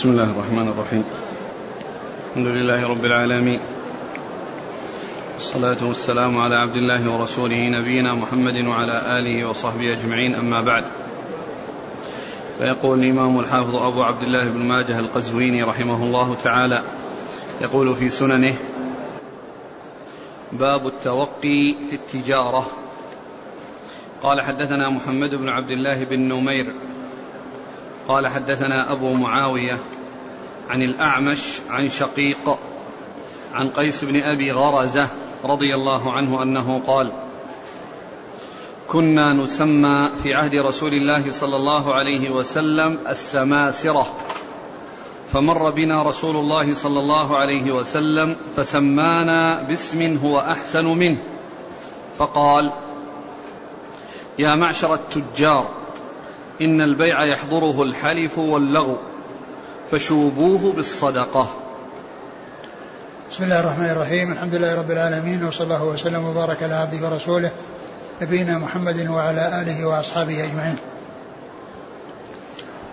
بسم الله الرحمن الرحيم. الحمد لله رب العالمين. والصلاة والسلام على عبد الله ورسوله نبينا محمد وعلى آله وصحبه أجمعين. أما بعد فيقول الإمام الحافظ أبو عبد الله بن ماجه القزويني رحمه الله تعالى يقول في سننه باب التوقي في التجارة. قال حدثنا محمد بن عبد الله بن نمير قال حدثنا أبو معاوية عن الأعمش عن شقيق عن قيس بن أبي غرزة رضي الله عنه أنه قال كنا نسمى في عهد رسول الله صلى الله عليه وسلم السماسرة فمر بنا رسول الله صلى الله عليه وسلم فسمانا باسم هو أحسن منه فقال يا معشر التجار إن البيع يحضره الحلف واللغو فشوبوه بالصدقة. بسم الله الرحمن الرحيم الحمد لله رب العالمين وصلى الله وسلم وبارك على عبده ورسوله نبينا محمد وعلى آله وأصحابه أجمعين.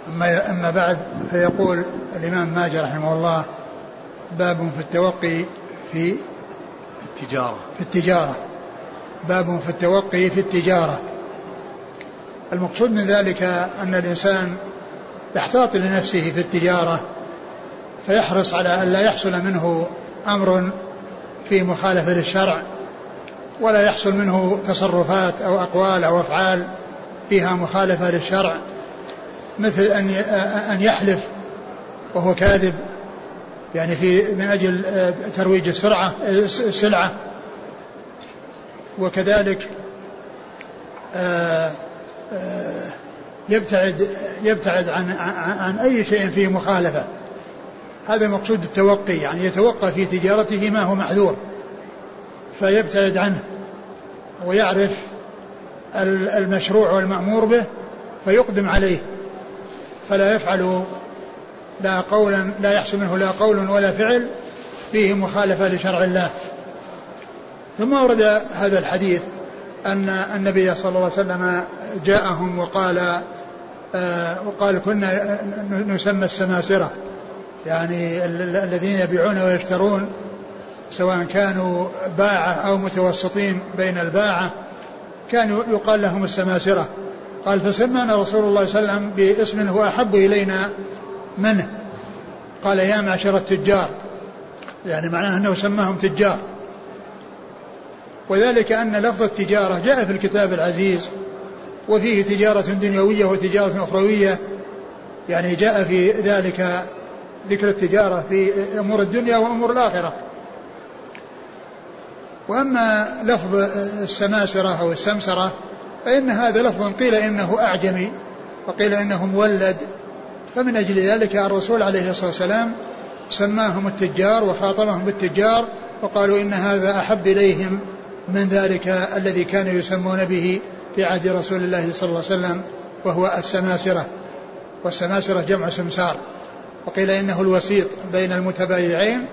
أما, أما بعد فيقول الإمام ماجه رحمه الله باب في التوقي في التجارة. في التجارة. باب في التوقي في التجارة. المقصود من ذلك أن الإنسان يحتاط لنفسه في التجارة فيحرص على أن لا يحصل منه أمر في مخالفة للشرع ولا يحصل منه تصرفات أو أقوال أو أفعال فيها مخالفة للشرع مثل أن أن يحلف وهو كاذب يعني في من أجل ترويج السرعة السلعة. وكذلك آه آه، يبتعد يبتعد عن عن أي شيء فيه مخالفة. هذا مقصود التوقي يعني يتوقى في تجارته ما هو محذور فيبتعد عنه ويعرف المشروع والمأمور به فيقدم عليه. فلا يفعل لا قولا لا يحصل منه لا قول ولا فعل فيه مخالفة لشرع الله. ثم ورد هذا الحديث أن النبي صلى الله عليه وسلم جاءهم وقال آه وقال كنا نسمى السماسرة. يعني الذين يبيعون ويشترون سواء كانوا باعة أو متوسطين بين الباعة كانوا يقال لهم السماسرة. قال فسمانا رسول الله صلى الله عليه وسلم باسم هو أحب إلينا منه. قال يا معشر التجار. يعني معناه أنه سماهم تجار. وذلك أن لفظ التجارة جاء في الكتاب العزيز وفيه تجارة دنيوية وتجارة أخروية يعني جاء في ذلك ذكر التجارة في أمور الدنيا وأمور الآخرة. وأما لفظ السماسرة أو السمسرة فإن هذا لفظ قيل إنه أعجمي وقيل إنه مولد فمن أجل ذلك الرسول عليه الصلاة والسلام سماهم التجار وخاطبهم بالتجار وقالوا إن هذا أحب إليهم من ذلك الذي كانوا يسمون به في عهد رسول الله صلى الله عليه وسلم وهو السماسرة. والسماسرة جمع سمسار. وقيل إنه الوسيط بين المتبايعين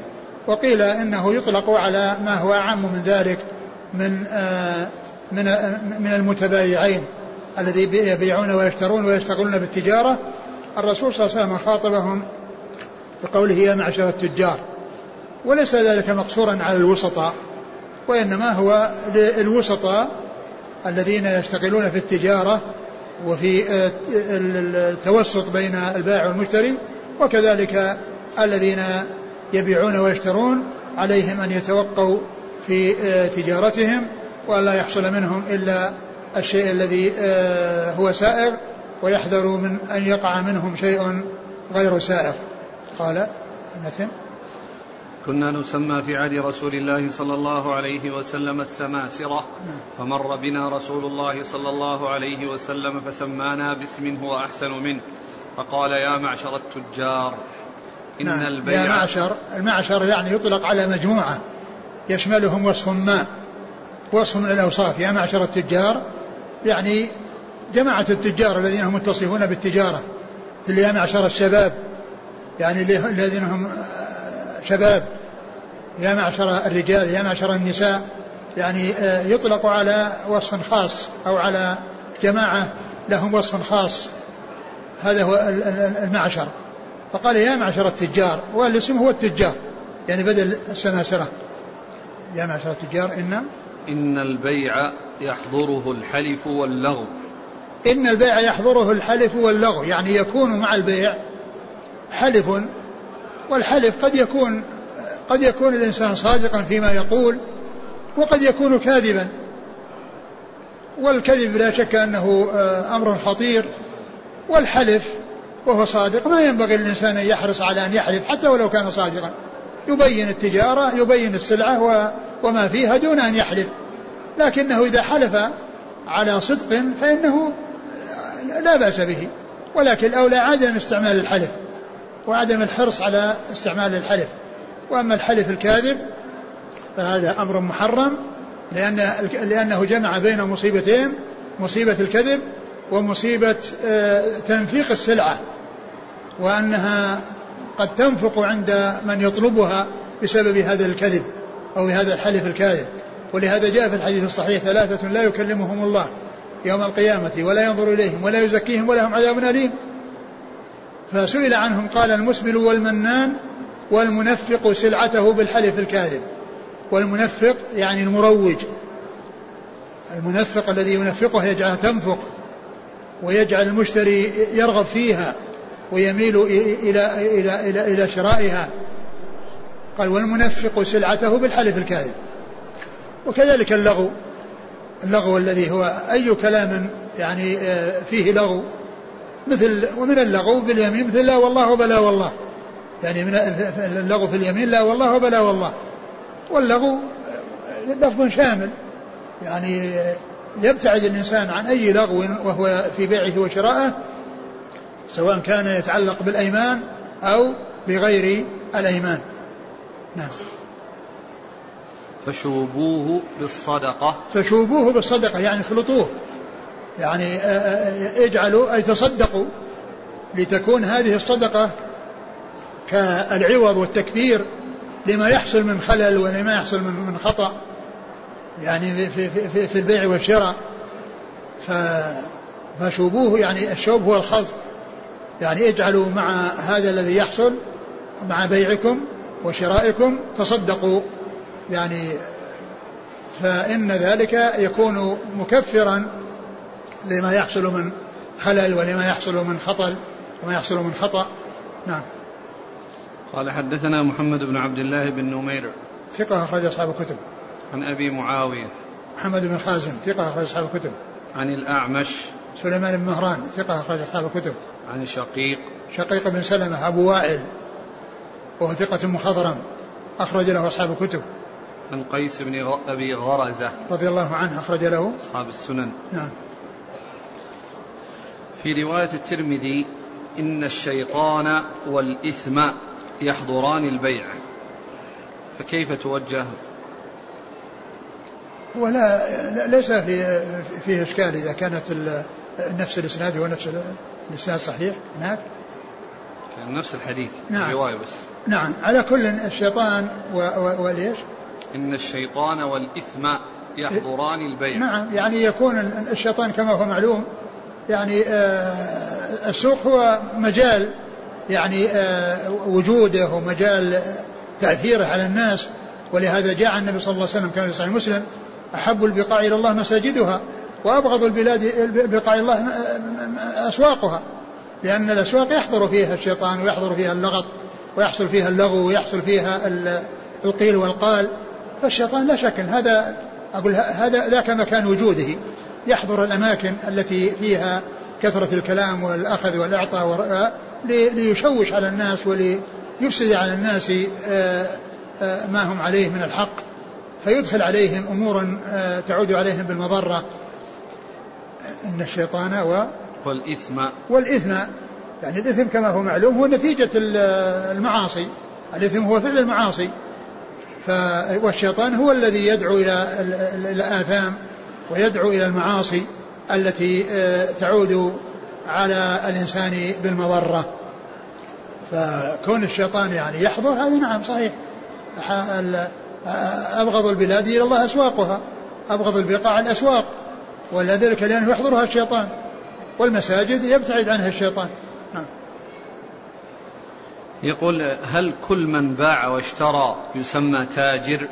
وقيل إنه يطلق على ما هو أعم من ذلك من آه من آه من المتبايعين الذي يبيعون ويشترون ويشتغلون بالتجارة. الرسول صلى الله عليه وسلم خاطبهم بقوله يا معشر التجار. وليس ذلك مقصورا على الوسطاء. وإنما هو للوسطاء الذين يشتغلون في التجارة وفي آه، التوسط بين البائع والمشتري وكذلك الذين يبيعون ويشترون عليهم أن يتوقوا في آه، تجارتهم وألا يحصل منهم إلا الشيء الذي آه، هو سائغ ويحذروا من أن يقع منهم شيء غير سائغ. قال المتن. كنا نسمى في عهد رسول الله صلى الله عليه وسلم السماسرة. فمر بنا رسول الله صلى الله عليه وسلم فسمانا باسم هو أحسن منه. فقال يا معشر التجار إن نعم البيع يا معشر المعشر يعني يطلق على مجموعة. يشملهم وصف ما وصف من الأوصاف. يا معشر التجار يعني جماعة التجار الذين هم متصفون بالتجارة. اللي يا معشر الشباب يعني الذين هم شباب يا معشر الرجال يا معشر النساء يعني آه، يطلق على وصف خاص أو على جماعة لهم وصف خاص. هذا هو المعشر. فقال يا معشر التجار والاسم هو التجار يعني بدل السماسرة يا معشر التجار إن إن البيع يحضره الحلف واللغو. إن البيع يحضره الحلف واللغو يعني يكون مع البيع حلف والحلف قد يكون قد يكون الإنسان صادقا فيما يقول وقد يكون كاذبا. والكذب لا شك أنه آه، أمر خطير. والحلف وهو صادق ما ينبغي للإنسان أن يحرص على أن يحلف حتى ولو كان صادقا. يبين التجارة يبين السلعة وما فيها دون أن يحلف. لكنه إذا حلف على صدق فإنه لا بأس به. ولكن الأولى عدم استعمال الحلف. وعدم الحرص على استعمال الحلف. وأما الحلف الكاذب فهذا أمر محرم لأن لأنه جمع بين مصيبتين مصيبة الكذب ومصيبة آه، تنفيق السلعة وأنها قد تنفق عند من يطلبها بسبب هذا الكذب أو بهذا الحلف الكاذب. ولهذا جاء في الحديث الصحيح ثلاثة لا يكلمهم الله يوم القيامة ولا ينظر إليهم ولا يزكيهم ولهم عذاب أليم. فسئل عنهم قال المسبل والمنان والمنفق سلعته بالحلف الكاذب. والمنفق يعني المروج. المنفق الذي ينفقها يجعلها تنفق ويجعل المشتري يرغب فيها ويميل إلى إلى إلى إلى شرائها. قال والمنفق سلعته بالحلف الكاذب. وكذلك اللغو. اللغو الذي هو أي كلام يعني آه، فيه لغو. مثل ومن اللغو باليمين مثل لا والله وبلا والله. يعني من اللغو في اليمين لا والله وبلا والله. واللغو لفظ شامل. يعني يبتعد الإنسان عن أي لغو وهو في بيعه وشرائه سواء كان يتعلق بالأيمان أو بغير الأيمان. نعم. فشوبوه بالصدقة. فشوبوه بالصدقة يعني خلطوه يعني اجعلوا أي تصدقوا لتكون هذه الصدقة كالعوض والتكبير لما يحصل من خلل ولما يحصل من من خطأ يعني في في في, في البيع والشراء. فشوبوه يعني الشوب هو الخلط يعني اجعلوا مع هذا الذي يحصل مع بيعكم وشرائكم تصدقوا. يعني فإن ذلك يكون مكفرا لما يحصل من خلل ولما يحصل من خطل وما يحصل من خطأ. نعم. قال حدثنا محمد بن عبد الله بن نمير. ثقة أخرج أصحاب الكتب. عن أبي معاوية. محمد بن خازم ثقة أخرج أصحاب الكتب. عن الأعمش. سليمان بن مهران ثقة أخرج أصحاب الكتب. عن شقيق. شقيق بن سلمة أبو وائل وهو ثقة مخضرم أخرج له أصحاب الكتب. عن قيس بن أبي غرزة. رضي الله عنه أخرج له. أصحاب السنن. نعم. في رواية الترمذي إن الشيطان والإثم يحضران البيع. فكيف توجه؟ ولا ليس في فيه إشكال إذا كانت نفس الإسناد هو نفس الإسناد صحيح. هناك كان نفس الحديث نعم. الرواية بس. نعم. على كل الشيطان وليش؟ إن الشيطان والإثم يحضران البيع. نعم. يعني يكون الشيطان كما هو معلوم يعني آه، السوق هو مجال يعني آه، وجوده ومجال تأثيره على الناس. ولهذا جاء النبي صلى الله عليه وسلم كان في صحيح مسلم أحب البقاع إلى الله مساجدها وأبغض البلاد بقاع الله أسواقها لأن الأسواق يحضر فيها الشيطان ويحضر فيها اللغط ويحصل فيها اللغو ويحصل فيها القيل والقال. فالشيطان لا شك هذا أقول هذا ذاك مكان وجوده. يحضر الأماكن التي فيها كثرة الكلام والأخذ والإعطاء ليشوش على الناس وليفسد على الناس آه، آه، ما هم عليه من الحق. فيدخل عليهم أمورا آه، تعود عليهم بالمضرة. إن الشيطان و والإثم. والإثم. يعني الإثم كما هو معلوم هو نتيجة المعاصي. الإثم هو فعل المعاصي. والشيطان هو الذي يدعو إلى الآثام. ويدعو إلى المعاصي التي آه، تعود على الإنسان بالمضرة. فكون الشيطان يعني يحضر هذه نعم صحيح. أبغض البلاد إلى الله أسواقها أبغض البقاع الأسواق ولذلك لأنه يحضرها الشيطان. والمساجد يبتعد عنها الشيطان. نعم. يقول هل كل من باع واشترى يسمى تاجر؟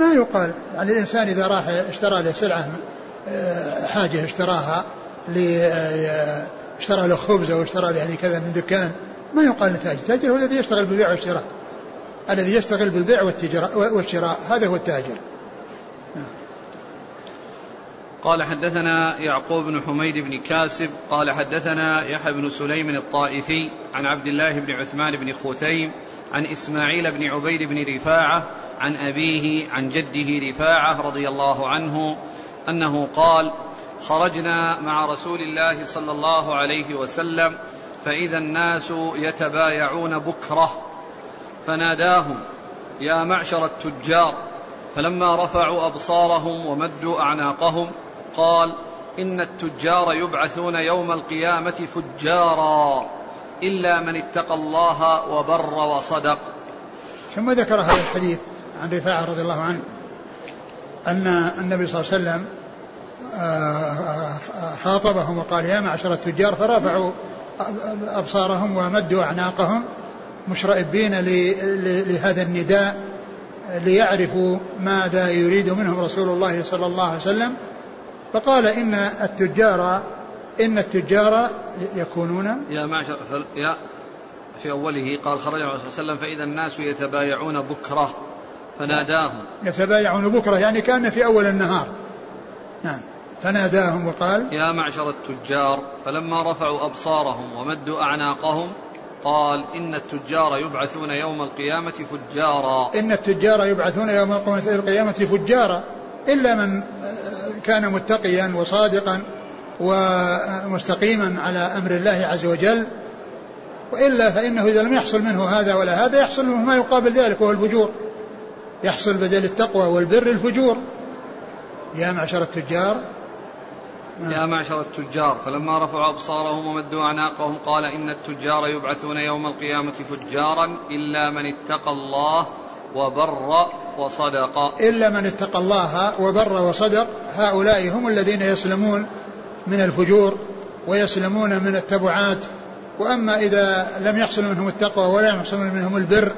ما يقال يعني الإنسان إذا راح اشترى له سلعة آه، حاجة اشتراها آه، اشترى له خبز أو اشترى له يعني كذا من دكان ما يقال تاجر التاجر هو الذي يشتغل بالبيع والشراء. الذي يشتغل بالبيع والشراء هذا هو التاجر. قال حدثنا يعقوب بن حميد بن كاسب قال حدثنا يحيى بن سليم الطائفي عن عبد الله بن عثمان بن خوثيم عن إسماعيل بن عبيد بن رفاعة عن أبيه عن جده رفاعة رضي الله عنه أنه قال خرجنا مع رسول الله صلى الله عليه وسلم فإذا الناس يتبايعون بكرة فناداهم يا معشر التجار! فلما رفعوا أبصارهم ومدوا أعناقهم قال إن التجار يبعثون يوم القيامة فجارا. إلا من اتقى الله وبر وصدق. ثم ذكر هذا الحديث عن رفاعة رضي الله عنه أن النبي صلى الله عليه وسلم آه، خاطبهم وقال يا معشر التجار فرفعوا أبصارهم ومدوا أعناقهم مشرئبين لهذا النداء ليعرفوا ماذا يريد منهم رسول الله صلى الله عليه وسلم. فقال إن التجار إن التجار يكونون يا معشر يا في أوله قال خرج الرسول صلى الله عليه وسلم فإذا الناس يتبايعون بكرة فناداهم. يتبايعون بكرة يعني كان في أول النهار. نعم. فناداهم وقال يا معشر التجار فلما رفعوا أبصارهم ومدوا أعناقهم قال إن التجار يبعثون يوم القيامة فجارا. إن التجار يبعثون يوم القيامة فجارا. إلا من كان متقيا وصادقا ومستقيما على أمر الله عز وجل وإلا فإنه إذا لم يحصل منه هذا ولا هذا يحصل منه ما يقابل ذلك وهو الفجور. يحصل بدل التقوى والبر الفجور. يا معشر التجار. يا معشر التجار فلما رفعوا أبصارهم ومدوا أعناقهم قال إن التجار يبعثون يوم القيامة فجارا إلا من اتقى الله وبر وصدق. إلا من اتقى الله وبر وصدق هؤلاء هم الذين يسلمون من الفجور ويسلمون من التبعات وأما إذا لم يحصل منهم التقوى ولم يحصل منهم البر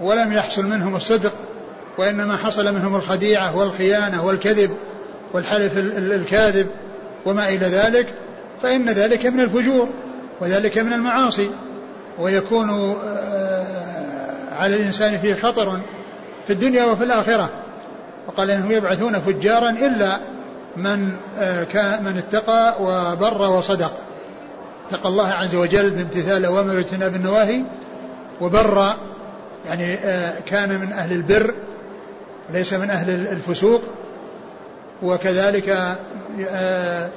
ولم يحصل منهم الصدق وإنما حصل منهم الخديعة والخيانة والكذب والحلف الكاذب وما إلى ذلك فإن ذلك من الفجور وذلك من المعاصي ويكون على الإنسان فيه خطر في الدنيا وفي الآخرة. وقال إنهم يبعثون فجارا إلا من آه، كان من اتقى وبر وصدق. اتقى الله عز وجل بامتثال الأوامر واجتناب النواهي وبر يعني آه، كان من أهل البر ليس من أهل الفسوق. وكذلك آه،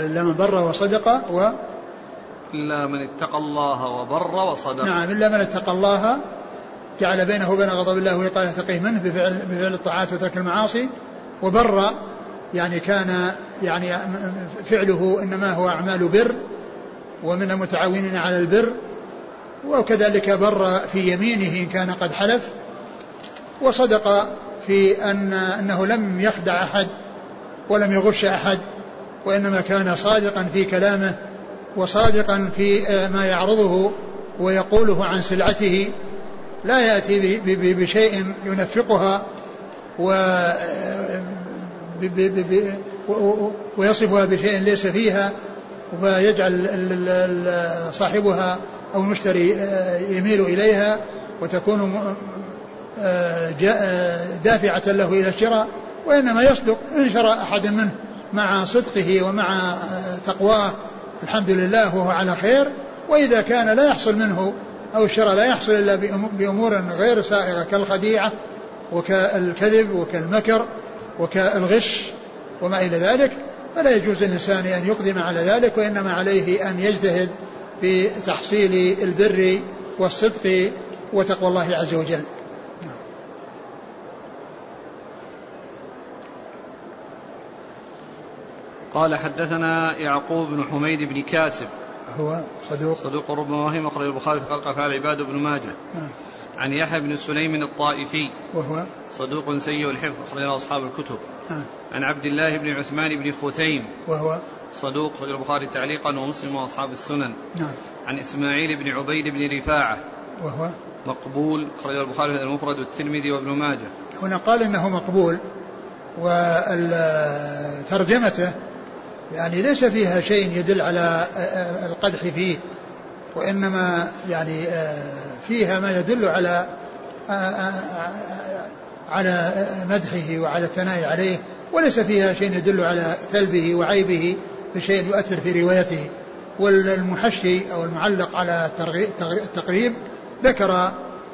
لمن بر وصدق و إلا من اتقى الله وبر وصدق. نعم إلا من اتقى الله جعل بينه وبين غضب الله وقاية تقيه منه بفعل, بفعل الطاعات وترك المعاصي وبر يعني كان يعني فعله إنما هو أعمال بر ومن المتعاونين على البر وكذلك بر في يمينه إن كان قد حلف وصدق في أن أنه لم يخدع أحد ولم يغش أحد وإنما كان صادقا في كلامه وصادقا في ما يعرضه ويقوله عن سلعته. لا يأتي بشيء ينفقها و ويصفها بشيء ليس فيها ويجعل صاحبها أو المشتري يميل إليها وتكون دافعة له إلى الشراء وإنما يصدق إن شرى أحد منه مع صدقه ومع تقواه الحمد لله وهو على خير وإذا كان لا يحصل منه أو الشراء لا يحصل إلا بأمور غير سائغة كالخديعة وكالكذب وكالمكر وكالغش وما إلى ذلك فلا يجوز للإنسان أن يقدم على ذلك وإنما عليه أن يجتهد في تحصيل البر والصدق وتقوى الله عز وجل. قال حدثنا يعقوب بن حميد بن كاسب. هو صدوق. صدوق ربما وهم أخرج البخاري في خلق أفعال عباد بن ماجه. نعم. عن يحيى بن سليم الطائفي. وهو؟ صدوق سيء الحفظ أخرجه أصحاب الكتب. آه. عن عبد الله بن عثمان بن خثيم وهو؟ صدوق أخرجه البخاري تعليقا ومسلم وأصحاب السنن. نعم. عن إسماعيل بن عبيد بن رفاعة. وهو؟ مقبول أخرجه البخاري المفرد والترمذي وابن ماجه. هنا قال إنه مقبول وترجمته يعني ليس فيها شيء يدل على القدح فيه. وإنما يعني فيها ما يدل على على مدحه وعلى الثناء عليه وليس فيها شيء يدل على ثلبه وعيبه بشيء يؤثر في روايته. والمحشي أو المعلق على التقريب ذكر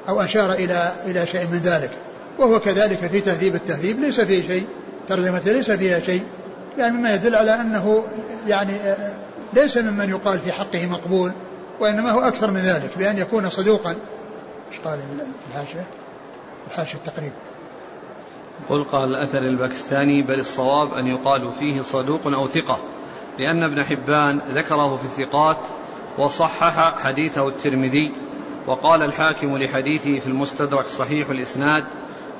أو أشار إلى إلى شيء من ذلك. وهو كذلك في تهذيب التهذيب ليس فيه شيء. ترجمته ليس فيها شيء. يعني مما يدل على أنه يعني ليس ممن يقال في حقه مقبول. وإنما هو أكثر من ذلك بأن يكون صدوقا. إيش قال الحاشية؟ الحاشية التقريب. قل قال الأثر الباكستاني بل الصواب أن يقال فيه صدوق أو ثقة لأن ابن حبان ذكره في الثقات وصحح حديثه الترمذي وقال الحاكم لحديثه في المستدرك صحيح الإسناد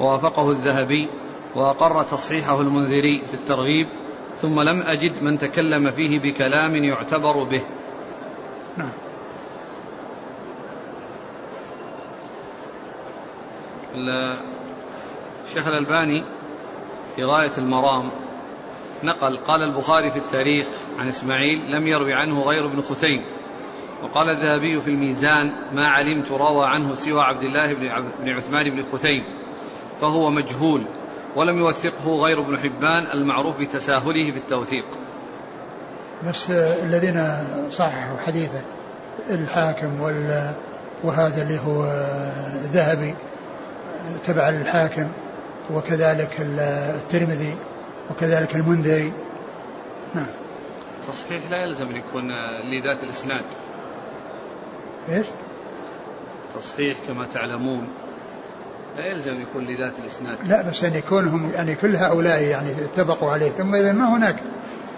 ووافقه الذهبي وأقر تصحيحه المنذري في الترغيب ثم لم أجد من تكلم فيه بكلام يعتبر به. نعم. الشيخ الألباني في غاية المرام نقل قال البخاري في التاريخ عن إسماعيل لم يروي عنه غير ابن خثيم وقال الذهبي في الميزان ما علمت روى عنه سوى عبد الله بن عثمان بن خثيم فهو مجهول ولم يوثقه غير ابن حبان المعروف بتساهله في التوثيق. بس الذين صححوا حديثه الحاكم وال وهذا اللي هو ذهبي تبع الحاكم وكذلك الترمذي وكذلك المنذري. نعم. تصحيح لا يلزم أن يكون لذات الإسناد. إيش؟ تصحيح كما تعلمون لا يلزم أن يكون لذات الإسناد. لا بس أن يكونهم يعني كل هؤلاء يعني اتفقوا عليه. ثم إذا ما هناك؟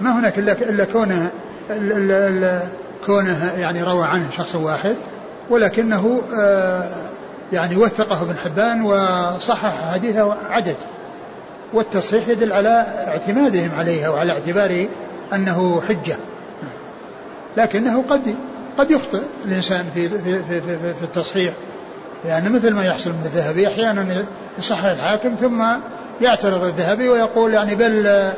ما هناك إلا إلا كونه كونه يعني روى عنه شخص واحد ولكنه آه يعني وثقه ابن حبان وصحح حديثه عدد. والتصحيح يدل على اعتمادهم عليها وعلى اعتباره أنه حجة. لكنه قد قد يخطئ الإنسان في في في, في, في التصحيح. يعني مثل ما يحصل من الذهبي أحيانا يصحح الحاكم ثم يعترض الذهبي ويقول يعني بل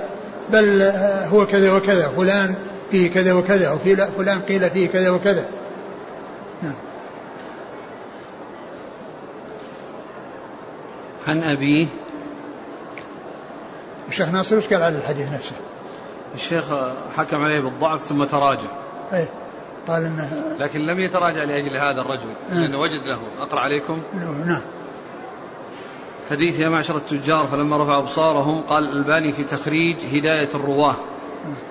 بل هو كذا وكذا فلان فيه كذا وكذا وفي فلان قيل فيه كذا وكذا. عن أبيه الشيخ ناصر وش قال على الحديث نفسه؟ الشيخ حكم عليه بالضعف ثم تراجع. إيه قال انه لكن لم يتراجع لأجل هذا الرجل لأنه وجد له. أقرأ عليكم. نعم. حديث يا معشر التجار فلما رفع أبصارهم قال الألباني في تخريج هداية الرواة.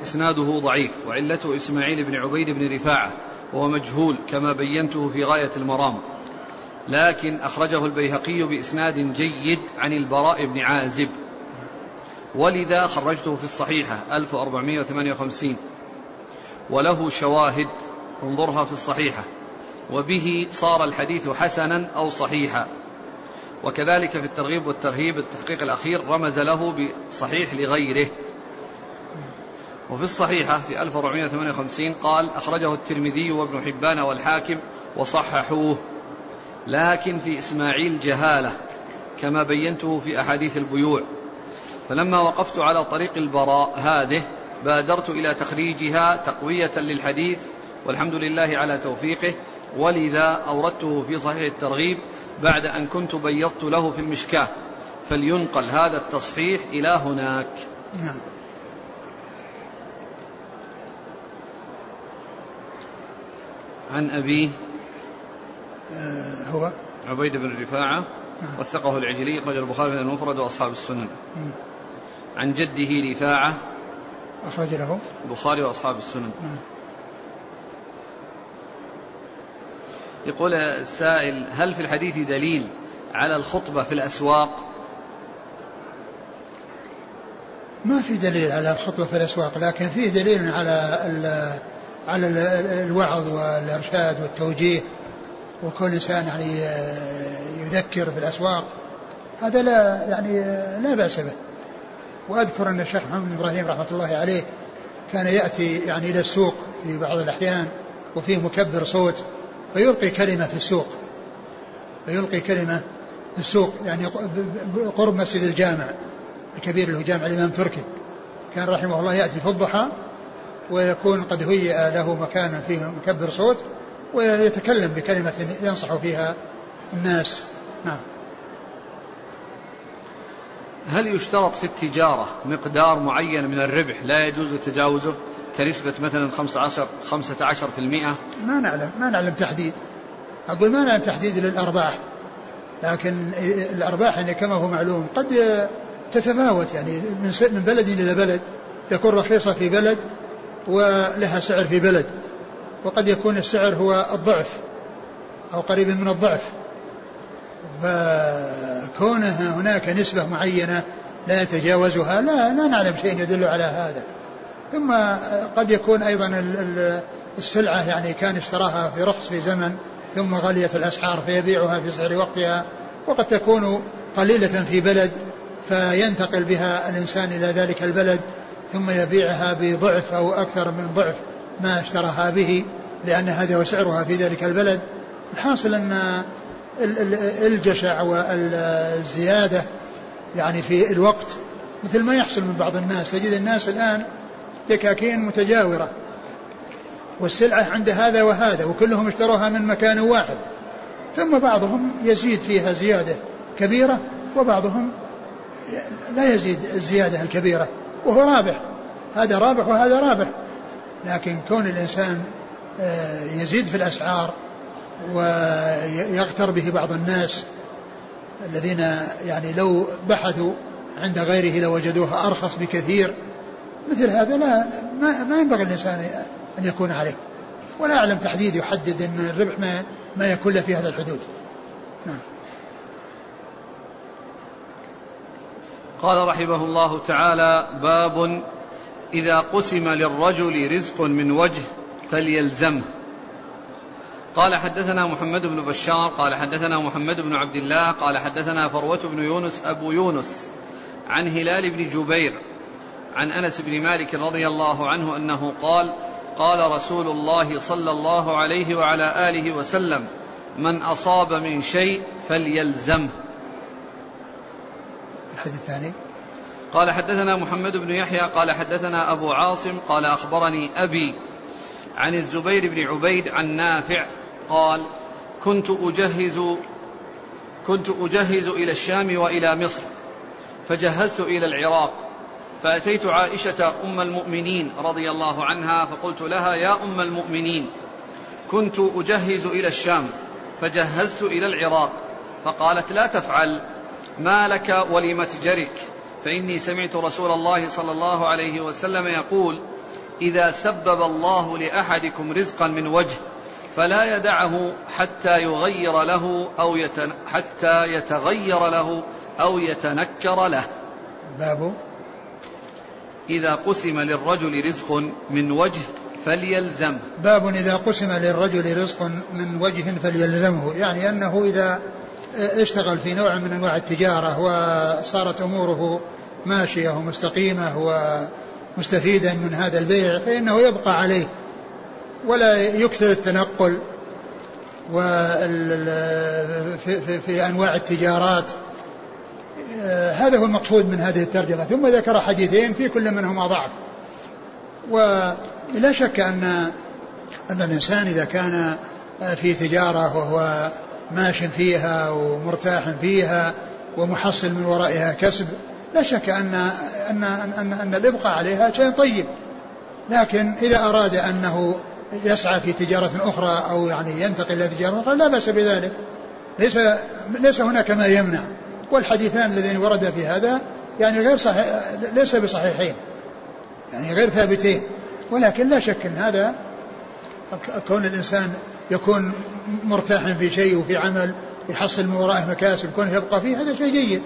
إسناده ضعيف وعلته إسماعيل بن عبيد بن رفاعة وهو مجهول كما بينته في غاية المرام. لكن أخرجه البيهقي بإسناد جيد عن البراء بن عازب. ولذا خرجته في الصحيحة 1458 وله شواهد انظرها في الصحيحة. وبه صار الحديث حسنا أو صحيحا. وكذلك في الترغيب والترهيب التحقيق الأخير رمز له بصحيح لغيره. وفي الصحيحة في 1458 قال أخرجه الترمذي وابن حبان والحاكم وصححوه. لكن في إسماعيل جهالة كما بينته في أحاديث البيوع. فلما وقفت على طريق البراء هذه بادرت إلى تخريجها تقوية للحديث والحمد لله على توفيقه. ولذا أوردته في صحيح الترغيب بعد أن كنت بيضت له في المشكاة. فلينقل هذا التصحيح إلى هناك. نعم. عن أبيه هو؟ عبيد بن رفاعة نعم. وثقه العجلي أخرج البخاري في المفرد وأصحاب السنن. عن جده رفاعة أخرج له؟ البخاري وأصحاب السنن. نعم. يقول السائل هل في الحديث دليل على الخطبة في الأسواق؟ ما في دليل على الخطبة في الأسواق لكن فيه دليل على ال على ال الوعظ والإرشاد والتوجيه. وكل إنسان يعني ويذكر في الأسواق هذا لا يعني لا بأس به. وأذكر أن الشيخ محمد إبراهيم رحمة الله عليه كان يأتي يعني إلى السوق في بعض الأحيان وفيه مكبر صوت فيلقي كلمة في السوق فيلقي كلمة في السوق يعني قرب مسجد الجامع الكبير اللي هو جامع الإمام تركي. كان رحمه الله يأتي في الضحى ويكون قد هيئ له مكان فيه مكبر صوت ويتكلم بكلمة ينصح فيها الناس. نعم. هل يشترط في التجارة مقدار معين من الربح لا يجوز تجاوزه؟ كنسبة مثلا 15 15% ما نعلم ما نعلم تحديد. أقول ما نعلم تحديد للأرباح لكن الأرباح يعني كما هو معلوم قد تتفاوت يعني من من بلد إلى بلد. تكون رخيصة في بلد ولها سعر في بلد. وقد يكون السعر هو الضعف أو قريب من الضعف. فكونها هناك نسبة معينة لا يتجاوزها لا لا نعلم شيء يدل على هذا. ثم قد يكون أيضا السلعة يعني كان اشتراها في رخص في زمن ثم غليت الأسعار فيبيعها في سعر وقتها وقد تكون قليلة في بلد فينتقل بها الإنسان إلى ذلك البلد ثم يبيعها بضعف أو أكثر من ضعف. ما اشتراها به لأن هذا هو سعرها في ذلك البلد. الحاصل أن الجشع والزيادة يعني في الوقت مثل ما يحصل من بعض الناس. تجد الناس الآن دكاكين متجاورة والسلعة عند هذا وهذا وكلهم اشتروها من مكان واحد. ثم بعضهم يزيد فيها زيادة كبيرة وبعضهم لا يزيد الزيادة الكبيرة وهو رابح. هذا رابح وهذا رابح. لكن كون الإنسان آه، يزيد في الأسعار ويغتر به بعض الناس الذين يعني لو بحثوا عند غيره لوجدوها أرخص بكثير مثل هذا لا ما, ما ينبغي الإنسان أن يكون عليه. ولا أعلم تحديد يحدد أن الربح ما, ما يكون في هذا الحدود. نعم. قال رحمه الله تعالى باب إذا قسم للرجل رزق من وجه فليلزمه قال حدثنا محمد بن بشار قال حدثنا محمد بن عبد الله قال حدثنا فروة بن يونس أبو يونس عن هلال بن جبير عن أنس بن مالك رضي الله عنه أنه قال قال رسول الله صلى الله عليه وعلى آله وسلم من أصاب من شيء فليلزمه. الحديث الثاني؟ قال حدثنا محمد بن يحيى قال حدثنا أبو عاصم قال أخبرني أبي عن الزبير بن عبيد عن نافع قال كنت أجهز كنت أجهز إلى الشام وإلى مصر فجهزت إلى العراق فأتيت عائشة أم المؤمنين رضي الله عنها فقلت لها يا أم المؤمنين كنت أجهز إلى الشام فجهزت إلى العراق فقالت لا تفعل ما لك ولمتجرك؟ فإني سمعت رسول الله صلى الله عليه وسلم يقول إذا سبب الله لأحدكم رزقا من وجه فلا يدعه حتى يغير له أو يتن حتى يتغير له أو يتنكر له. باب. إذا قسم للرجل رزق من وجه فليلزم. باب إذا قسم للرجل رزق من وجه فليلزمه يعني أنه إذا اشتغل في نوع من أنواع التجارة وصارت أموره ماشية ومستقيمة ومستفيدا من هذا البيع فإنه يبقى عليه ولا يكثر التنقل في, في, أنواع التجارات. آه، هذا هو المقصود من هذه الترجمة. ثم ذكر حديثين في كل منهما ضعف. ولا شك أن أن الإنسان إذا كان في تجارة وهو ماش فيها ومرتاح فيها ومحصل من ورائها كسب لا شك أن أن أن, أن الإبقاء عليها شيء طيب. لكن إذا أراد أنه يسعى في تجارة أخرى أو يعني ينتقل إلى تجارة أخرى لا بأس بذلك. ليس ليس هناك ما يمنع. والحديثان اللذين وردا في هذا يعني غير صحيح ليس بصحيحين. يعني غير ثابتين. ولكن لا شك إن هذا كون الإنسان يكون مرتاحا في شيء وفي عمل يحصل من ورائه مكاسب كونه يبقى فيه هذا شيء جيد.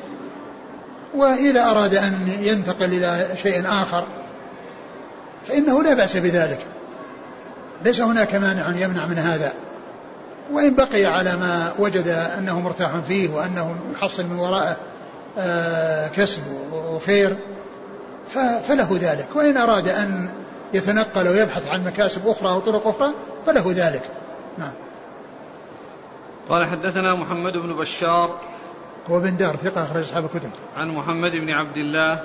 وإذا أراد أن ينتقل إلى شيء آخر فإنه لا بأس بذلك. ليس هناك مانع يمنع من هذا. وإن بقي على ما وجد أنه مرتاح فيه وأنه يحصل من وراءه آه، كسب وخير فله ذلك. وإن أراد أن يتنقل ويبحث عن مكاسب أخرى أو طرق أخرى فله ذلك. نعم. قال حدثنا محمد بن بشار. هو بن دار ثقة أخرج أصحاب الكتب. عن محمد بن عبد الله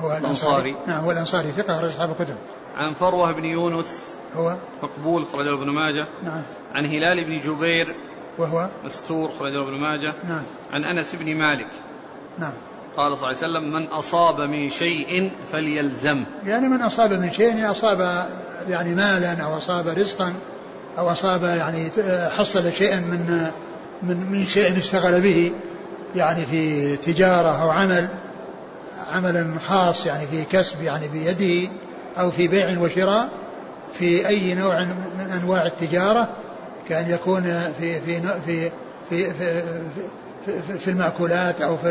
هو الأنصاري. نعم هو الأنصاري ثقة أخرج أصحاب الكتب. عن فروة بن يونس. هو؟ مقبول خرجه ابن ماجه. نعم. عن هلال بن جبير. وهو؟ مستور خرجه ابن ماجه. نعم. عن أنس بن مالك. نعم. قال صلى الله عليه وسلم من أصاب من شيء فليلزم. يعني من أصاب من شيء يعني أصاب يعني مالا أو أصاب رزقا. أو أصاب يعني حصل شيئا من من من شيء اشتغل به يعني في تجارة أو عمل عمل خاص يعني في كسب يعني بيده أو في بيع وشراء في أي نوع من أنواع التجارة كأن يكون في في في في في, في, في المأكولات أو في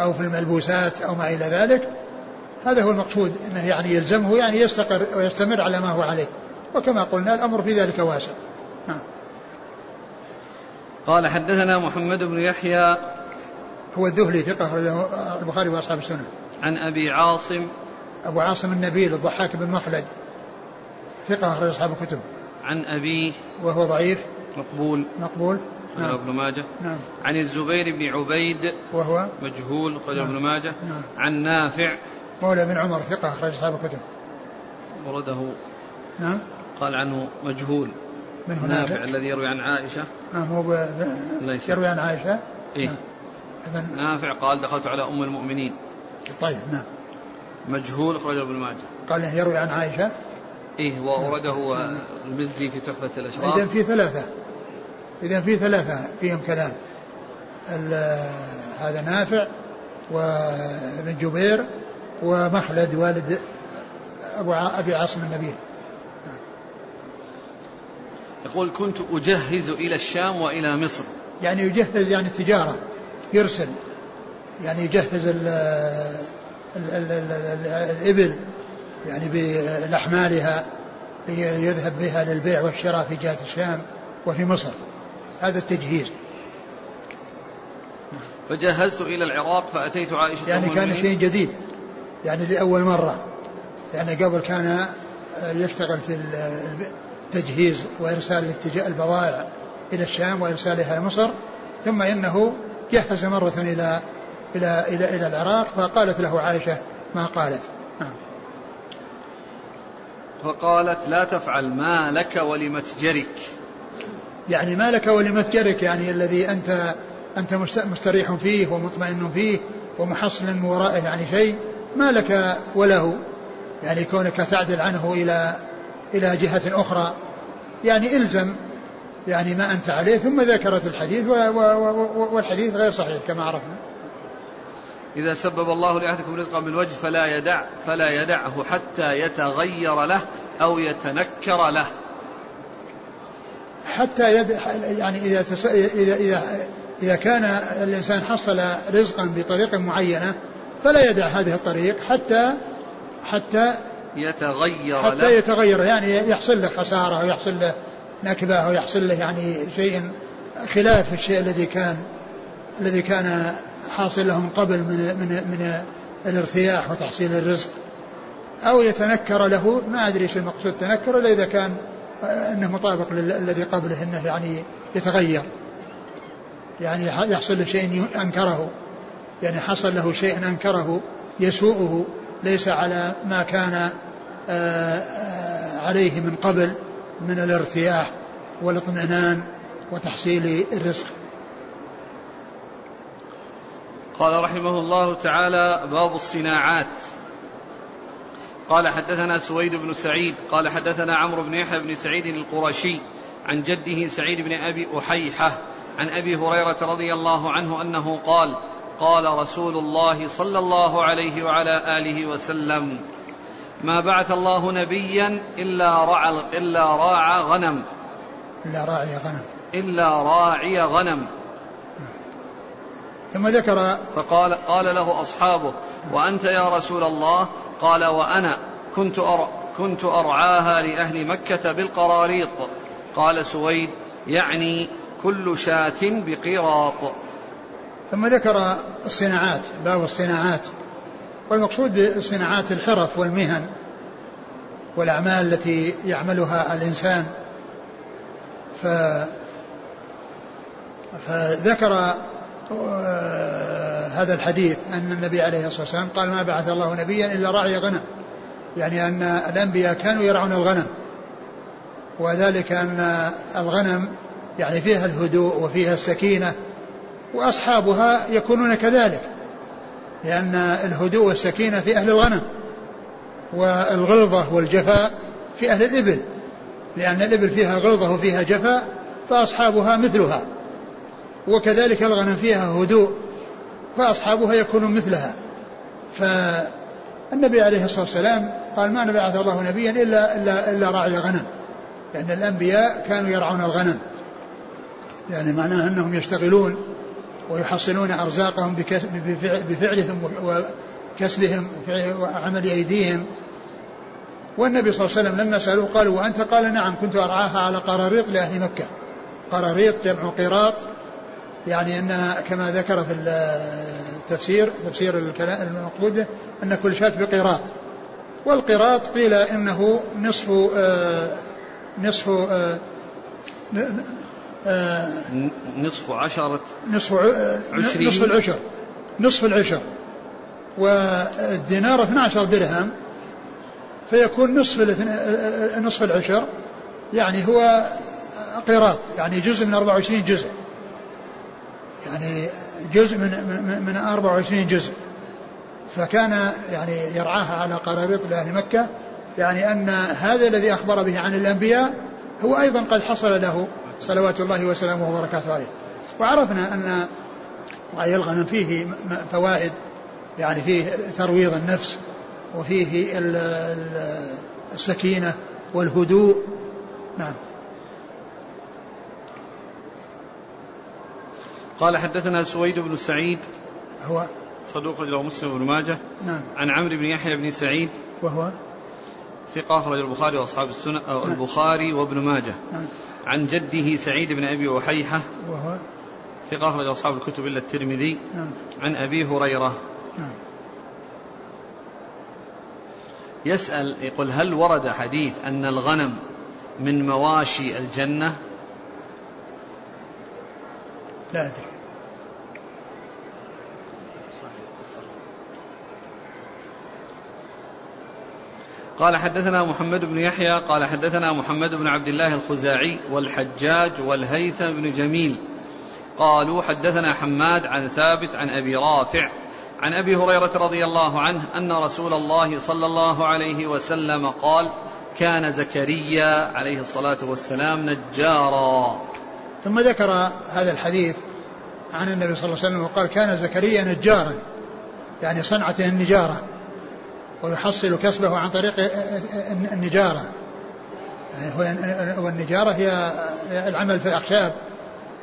أو في الملبوسات أو ما إلى ذلك. هذا هو المقصود أنه يعني يلزمه يعني يستقر ويستمر على ما هو عليه. وكما قلنا الأمر في ذلك واسع. نعم. قال حدثنا محمد بن يحيى هو الذهلي ثقة البخاري وأصحاب السنة. عن أبي عاصم أبو عاصم النبيل الضحاك بن مخلد ثقة أخرج أصحاب الكتب. عن أبيه وهو ضعيف. مقبول. مقبول. نعم. ابن ماجه. نعم. عن الزبير بن عبيد وهو مجهول أخرج نعم. ابن ماجه. نعم. عن نافع مولى بن عمر ثقة أخرج أصحاب الكتب. ورده. نعم. قال عنه مجهول. من هنا نافع الذي يروي عن عائشة. نعم هو ب... ليس يروي عن عائشة؟ إيه. نعم. نافع قال دخلت على أم المؤمنين. طيب نعم. مجهول أخرجه ابن ماجه. قال يروي عن عائشة؟ إيه وأورده المزي في تحفة الأشراف. إذا في ثلاثة. إذا في ثلاثة فيهم كلام. هذا نافع وابن جبير ومخلد والد أبو أبي عاصم النبيل يقول كنت أجهز إلى الشام وإلى مصر. يعني يجهز يعني التجارة يرسل يعني يجهز ال ال ال ال الإبل يعني بأحمالها يذهب بها للبيع والشراء في جهة الشام وفي مصر. هذا التجهيز. فجهزت إلى العراق فأتيت عائشة يعني كان شيء جديد. يعني لأول مرة. يعني قبل كان يشتغل في التجهيز وإرسال البضائع إلى الشام وإرسالها إلى مصر ثم إنه جهز مرة إلى إلى إلى إلى العراق فقالت له عائشة ما قالت. نعم. فقالت لا تفعل ما لك ولمتجرك. يعني ما لك ولمتجرك يعني الذي أنت أنت مستريح فيه ومطمئن فيه ومحصل من ورائه يعني شيء ما لك وله. يعني كونك تعدل عنه إلى إلى جهة أخرى. يعني إلزم يعني ما أنت عليه ثم ذكرت الحديث والحديث غير صحيح كما عرفنا. إذا سبب الله لأحدكم رزقا بالوجه فلا يدع فلا يدعه حتى يتغير له أو يتنكر له. حتى يد يعني إذا تس... إذا إذا إذا كان الإنسان حصل رزقا بطريقة معينة فلا يدع هذه الطريق حتى حتى يتغير حتى له. يتغير يعني يحصل له خسارة أو يحصل له نكبة أو يحصل له يعني شيء خلاف الشيء الذي كان الذي كان حاصل لهم قبل من من من الارتياح وتحصيل الرزق. أو يتنكر له ما أدري إيش المقصود تنكر إلا إذا كان أنه مطابق للذي قبله أنه يعني يتغير. يعني يحصل له شيء أنكره. يعني حصل له شيء أنكره يسوءه ليس على ما كان آه، آه، عليه من قبل من الارتياح والاطمئنان وتحصيل الرزق. قال رحمه الله تعالى باب الصناعات. قال حدثنا سويد بن سعيد قال حدثنا عمرو بن يحيى بن سعيد القرشي عن جده سعيد بن أبي أحيحة عن أبي هريرة رضي الله عنه أنه قال قال رسول الله صلى الله عليه وعلى آله وسلم ما بعث الله نبيا إلا رعى إلا راعى غنم. إلا راعي غنم. إلا راعي غنم. ثم ذكر فقال قال له أصحابه وأنت يا رسول الله؟ قال وأنا كنت أر كنت أرعاها لأهل مكة بالقراريط. قال سويد يعني كل شاة بقيراط ثم ذكر الصناعات باب الصناعات. والمقصود بصناعات الحرف والمهن والأعمال التي يعملها الإنسان. ف فذكر آه، هذا الحديث أن النبي عليه الصلاة والسلام قال ما بعث الله نبيا إلا راعي غنم. يعني أن الأنبياء كانوا يرعون الغنم. وذلك أن الغنم يعني فيها الهدوء وفيها السكينة وأصحابها يكونون كذلك. لأن الهدوء والسكينة في أهل الغنم والغلظة والجفاء في أهل الإبل. لأن الإبل فيها غلظة وفيها جفاء فأصحابها مثلها. وكذلك الغنم فيها هدوء فأصحابها يكونون مثلها. فالنبي عليه الصلاة والسلام قال ما بعث الله نبيا إلا, إلا, إلا راعي غنم لأن الأنبياء كانوا يرعون الغنم. يعني معناه أنهم يشتغلون ويحصلون أرزاقهم بفعلهم وكسبهم وعمل أيديهم. والنبي صلى الله عليه وسلم لما سألوه قالوا وأنت؟ قال نعم كنت أرعاها على قراريط لأهل مكة. قراريط جمع قراط يعني أن كما ذكر في التفسير تفسير الكلام المقصود أن كل شاة بقراط. والقراط قيل إنه نصف آه نصف آه نصف عشرة نصف عشرين. نصف العشر نصف العشر. والدينار 12 درهم فيكون نصف نصف العشر يعني هو قيراط يعني جزء من 24 جزء. يعني جزء من من, من 24 جزء. فكان يعني يرعاها على قراريط لأهل مكة يعني أن هذا الذي أخبر به عن الأنبياء هو أيضا قد حصل له. صلوات الله وسلامه وبركاته عليه. وعرفنا أن رعي الغنم فيه فوائد يعني فيه ترويض النفس وفيه السكينة والهدوء. نعم. قال حدثنا سويد بن سعيد هو صدوق رجل مسلم بن ماجه نعم. عن عمرو بن يحيى بن سعيد وهو ثقة أخرج البخاري وأصحاب السنة أو نعم. البخاري وابن ماجه. نعم. عن جده سعيد بن أبي أحيحة وهو؟ ثقة أخرج أصحاب الكتب إلا الترمذي. نعم. عن أبي هريرة. نعم. يسأل يقول هل ورد حديث أن الغنم من مواشي الجنة؟ لا أدري. قال حدثنا محمد بن يحيى قال حدثنا محمد بن عبد الله الخزاعي والحجاج والهيثم بن جميل. قالوا حدثنا حماد عن ثابت عن أبي رافع عن أبي هريرة رضي الله عنه أن رسول الله صلى الله عليه وسلم قال كان زكريا عليه الصلاة والسلام نجارا. ثم ذكر هذا الحديث عن النبي صلى الله عليه وسلم وقال كان زكريا نجارا. يعني صنعته النجارة. ويحصل كسبه عن طريق النجارة. يعني والنجارة هي العمل في الأخشاب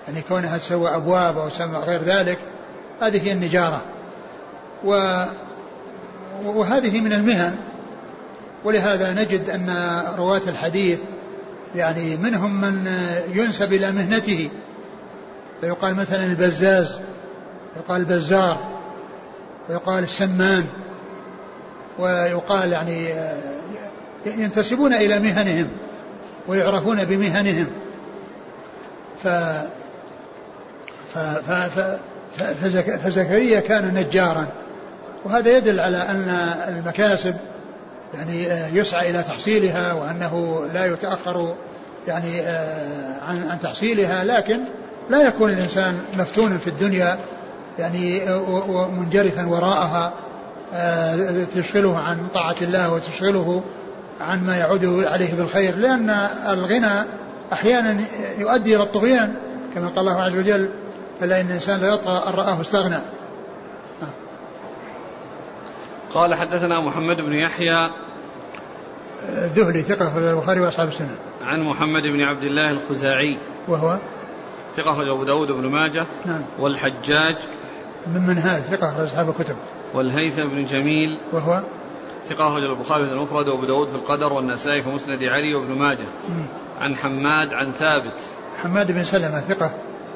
يعني كونها تسوى أبواب أو تسمى غير ذلك هذه هي النجارة. و وهذه من المهن. ولهذا نجد أن رواة الحديث يعني منهم من ينسب إلى مهنته. فيقال مثلا البزاز يقال البزار ويقال السمان. ويقال يعني ينتسبون إلى مهنهم ويعرفون بمهنهم. ف ف ف فزكريا كان نجارا. وهذا يدل على أن المكاسب يعني يسعى إلى تحصيلها وأنه لا يتأخر يعني عن عن تحصيلها. لكن لا يكون الإنسان مفتونا في الدنيا يعني ومنجرفا وراءها. تشغله عن طاعة الله وتشغله عن ما يعود عليه بالخير لأن الغنى أحيانا يؤدي إلى الطغيان كما قال الله عز وجل فلا إن الإنسان لا يطغى أن رآه استغنى قال حدثنا محمد بن يحيى. ذهلي ثقة في البخاري وأصحاب السنة. عن محمد بن عبد الله الخزاعي. وهو؟ ثقة أبو داود بن ماجه. نعم. والحجاج. من منهاج ثقة أصحاب الكتب. والهيثم بن جميل وهو ثقة أخرج البخاري في المفرد وأبو داود في القدر والنسائي في مسند علي وابن ماجه. مم. عن حماد عن ثابت. حماد بن سلمة ثقة.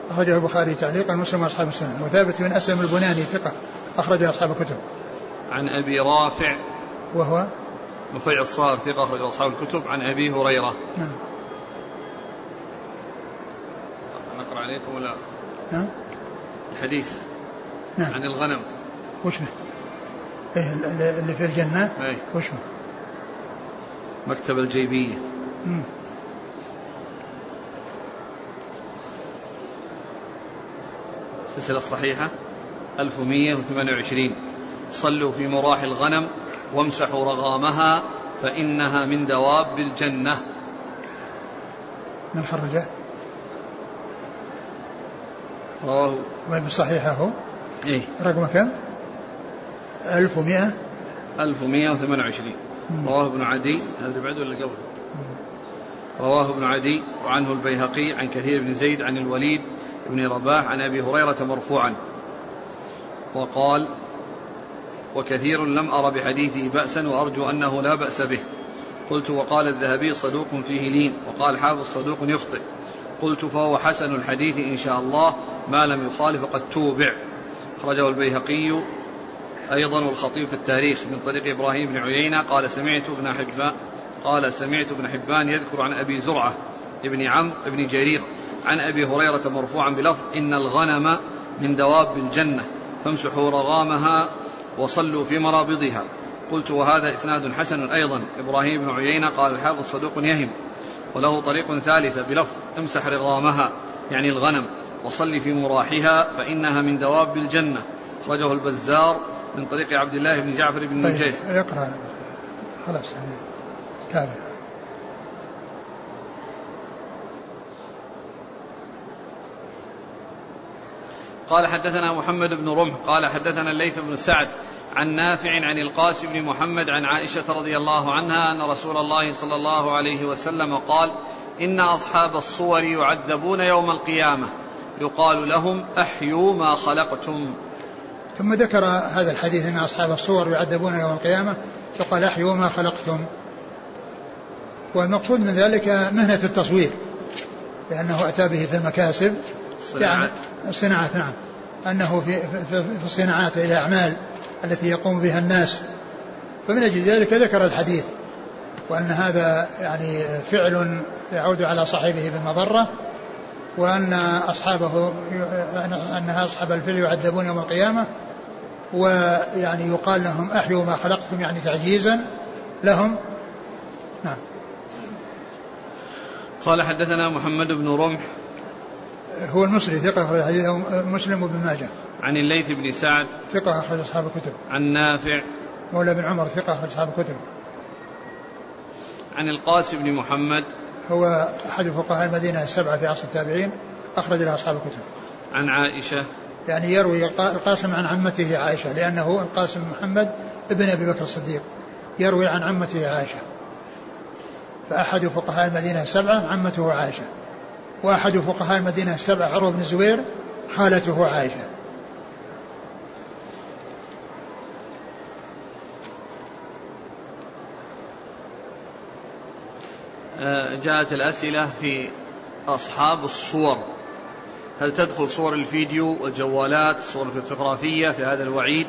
أخرجه البخاري تعليقا مسلم أصحاب السنن وثابت بن أسلم البناني ثقة. أخرجه أصحاب الكتب. عن أبي رافع. وهو نفيع الصار ثقة أخرجه أصحاب الكتب. عن أبي هريرة. نعم. نقرأ عليكم ولا؟ نعم. الحديث. نعم. عن الغنم. وش؟ إيه اللي في الجنة أي وش به؟ مكتب الجيبية مم. السلسلة الصحيحة 1128 صلوا في مراح الغنم وامسحوا رغامها فإنها من دواب الجنة من خرجه؟ رواه وين صحيحه هو؟ إيه رقم كم؟ 1100 1128 مم. رواه ابن عدي. هذا اللي بعده ولا قبل رواه ابن عدي وعنه البيهقي عن كثير بن زيد عن الوليد بن رباح عن أبي هريرة مرفوعا. وقال وكثير لم ار بحديثه باسا وأرجو أنه لا بأس به. قلت وقال الذهبي صدوق فيه لين. وقال حافظ صدوق يخطئ. قلت فهو حسن الحديث إن شاء الله ما لم يخالف قد توبع. أخرجه البيهقي أيضا والخطيب في التاريخ من طريق إبراهيم بن عيينة قال سمعت ابن حبان قال سمعت ابن حبان يذكر عن أبي زرعة ابن عمرو ابن جرير عن أبي هريرة مرفوعا بلفظ إن الغنم من دواب الجنة فامسحوا رغامها وصلوا في مرابضها. قلت وهذا إسناد حسن أيضا. إبراهيم بن عيينة قال الحافظ صدوق يهم وله طريق ثالثة بلفظ امسح رغامها يعني الغنم وصل في مراحها فإنها من دواب الجنة. أخرجه البزار من طريق عبد الله بن جعفر بن طيب نجيح اقرأ خلاص يعني تابع قال حدثنا محمد بن رمح قال حدثنا الليث بن سعد عن نافع عن القاسم بن محمد عن عائشة رضي الله عنها أن رسول الله صلى الله عليه وسلم قال إن أصحاب الصور يعذبون يوم القيامة. يقال لهم أحيوا ما خلقتم. ثم ذكر هذا الحديث أن أصحاب الصور يعذبون يوم القيامة فقال أحيوا ما خلقتم. والمقصود من ذلك مهنة التصوير لأنه أتى به في المكاسب. صناعات. الصناعات نعم. أنه في في, في الصناعات الاعمال التي يقوم بها الناس. فمن أجل ذلك ذكر الحديث وأن هذا يعني فعل يعود على صاحبه بالمضره وأن أصحابه أن أصحاب الفيل يعذبون يوم القيامة ويعني يقال لهم أحيوا ما خلقتم يعني تعجيزا لهم. نعم. قال حدثنا محمد بن رمح. هو المصري ثقة أخرج حديثه مسلم وابن ماجه. عن الليث بن سعد. ثقة أخرج أصحاب الكتب. عن نافع. مولى بن عمر ثقة أخرج أصحاب الكتب. عن القاسم بن محمد. هو أحد فقهاء المدينة السبعة في عصر التابعين أخرج له أصحاب الكتب. عن عائشة. يعني يروي القاسم عن عمته عائشة لأنه القاسم محمد ابن أبي بكر الصديق. يروي عن عمته عائشة. فأحد فقهاء المدينة السبعة عمته عائشة. وأحد فقهاء المدينة السبعة عروة بن الزبير خالته عائشة. جاءت الأسئلة في أصحاب الصور. هل تدخل صور الفيديو والجوالات الصور الفوتوغرافية في هذا الوعيد؟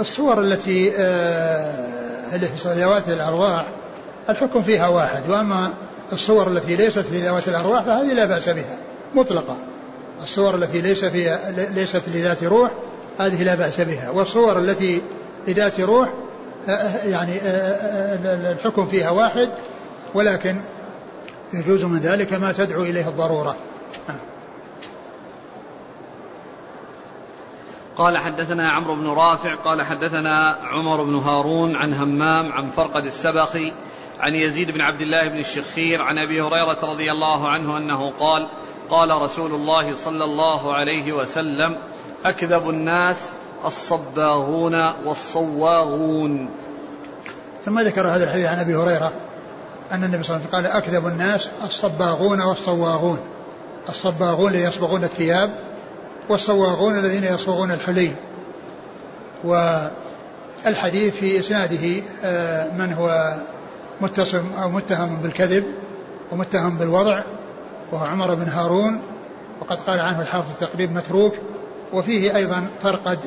الصور التي آه، اللي في ذوات الأرواح الحكم فيها واحد. وأما الصور التي ليست في ذوات الأرواح فهذه لا بأس بها مطلقة. الصور التي ليس فيها ليست لذات روح هذه لا بأس بها. والصور التي لذات روح آه، يعني آه، الحكم فيها واحد ولكن يجوز من ذلك ما تدعو إليه الضرورة. قال حدثنا عمرو بن رافع قال حدثنا عمر بن هارون عن همام عن فرقد السبخي عن يزيد بن عبد الله بن الشخير عن أبي هريرة رضي الله عنه أنه قال قال رسول الله صلى الله عليه وسلم أكذب الناس الصباغون والصواغون. ثم ذكر هذا الحديث عن أبي هريرة أن النبي صلى الله عليه وسلم قال أكذب الناس الصباغون والصواغون. الصباغون الذين يصبغون الثياب والصواغون الذين يصبغون الحلي. والحديث في إسناده آه، من هو متصم أو متهم بالكذب ومتهم بالوضع وهو عمر بن هارون وقد قال عنه الحافظ التقريب متروك وفيه أيضا فرقد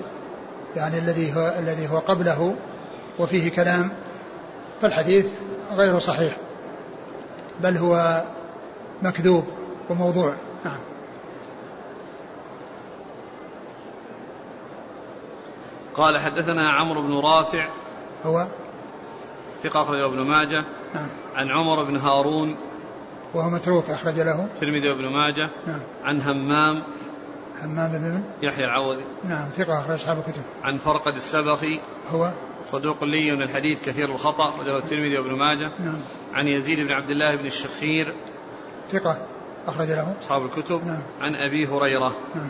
يعني الذي هو الذي هو قبله وفيه كلام فالحديث غير صحيح بل هو مكذوب وموضوع. نعم. قال حدثنا عمرو بن رافع هو؟ ثقة أخرجه ابن ماجه. نعم. عن عمر بن هارون وهو متروك أخرج له. الترمذي وابن ماجه. نعم. عن همام همام بن يحيى العوضي. نعم ثقة أخرج أصحاب الكتب. عن فرقد السبخي. هو؟ صدوق لي من الحديث كثير الخطأ أخرجه الترمذي وابن ماجه. نعم. عن يزيد بن عبد الله بن الشخير. ثقة أخرج له. أصحاب الكتب. نعم. عن أبي هريرة. نعم.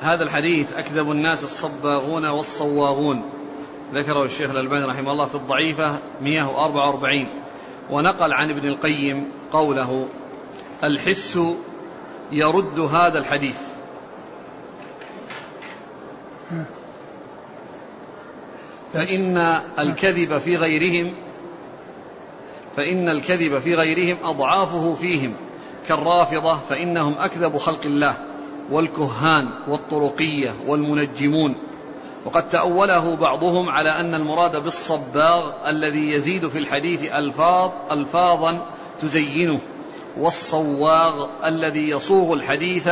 هذا الحديث أكذب الناس الصباغون والصواغون. ذكره الشيخ الألباني رحمه الله في الضعيفة 144 ونقل عن ابن القيم قوله الحس يرد هذا الحديث. فإن الكذب في غيرهم فإن الكذب في غيرهم أضعافه فيهم. كالرافضة فإنهم أكذب خلق الله والكهان والطرقية والمنجمون. وقد تأوله بعضهم على أن المراد بالصباغ الذي يزيد في الحديث ألفاظ ألفاظا تزينه. والصواغ الذي يصوغ الحديث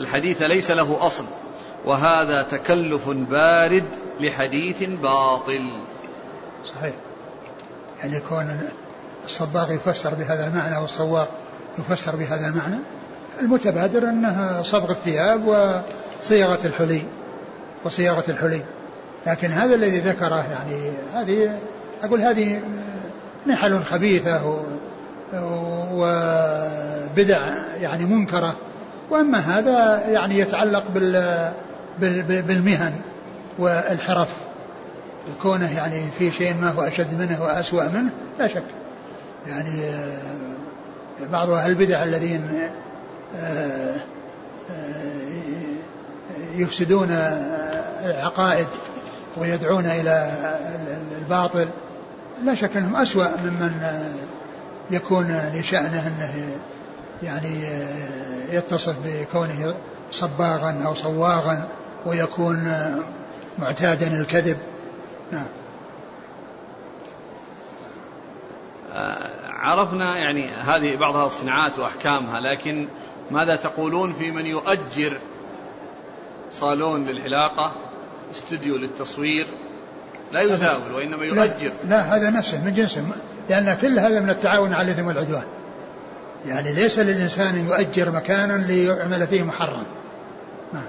الحديث ليس له أصل. وهذا تكلف بارد لحديث باطل. صحيح. يعني كون الصباغ يفسر بهذا المعنى والصواغ يفسر بهذا المعنى المتبادر أنها صبغ الثياب وصياغة الحلي وصياغة الحلي. لكن هذا الذي ذكره يعني هذه أقول هذه نحل خبيثة وبدع يعني منكرة. وأما هذا يعني يتعلق بال بالمهن والحرف. كونه يعني في شيء ما هو أشد منه وأسوأ منه لا شك. يعني بعض أهل البدع الذين يفسدون العقائد ويدعون إلى الباطل لا شك أنهم أسوأ ممن يكون لشأنه أنه يعني يتصف بكونه صباغا أو صواغا ويكون معتادا الكذب. نعم. عرفنا يعني هذه بعضها الصناعات وأحكامها لكن ماذا تقولون في من يؤجر صالون للحلاقة استوديو للتصوير؟ لا يزاول وإنما يؤجر. لا, لا هذا نفسه من جنسه. لأن كل هذا من التعاون على الإثم والعدوان. يعني ليس للإنسان أن يؤجر مكانا ليعمل فيه محرم. نعم.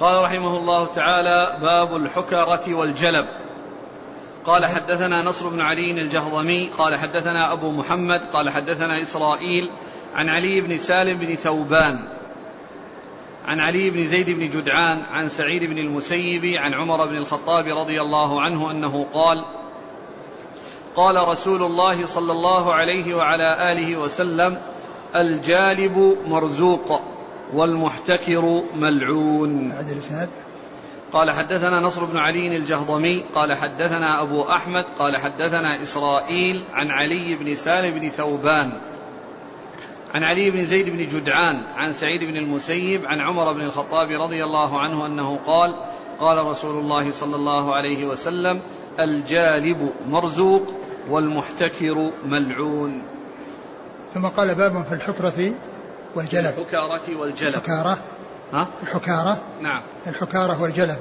قال رحمه الله تعالى باب الحكرة والجلب. قال حدثنا نصر بن علي الجهضمي قال حدثنا أبو محمد قال حدثنا إسرائيل عن علي بن سالم بن ثوبان. عن علي بن زيد بن جدعان عن سعيد بن المسيب عن عمر بن الخطاب رضي الله عنه أنه قال قال رسول الله صلى الله عليه وعلى آله وسلم الجالب مرزوق والمحتكر ملعون. قال حدثنا نصر بن علي الجهضمي قال حدثنا أبو أحمد قال حدثنا إسرائيل عن علي بن سالم بن ثوبان. عن علي بن زيد بن جدعان عن سعيد بن المسيب عن عمر بن الخطاب رضي الله عنه أنه قال قال رسول الله صلى الله عليه وسلم الجالب مرزوق والمحتكر ملعون. ثم قال باب في الحكرة والجلب. الحكارة والجلب. الحكارة. ها؟ الحكارة. نعم. الحكارة والجلب.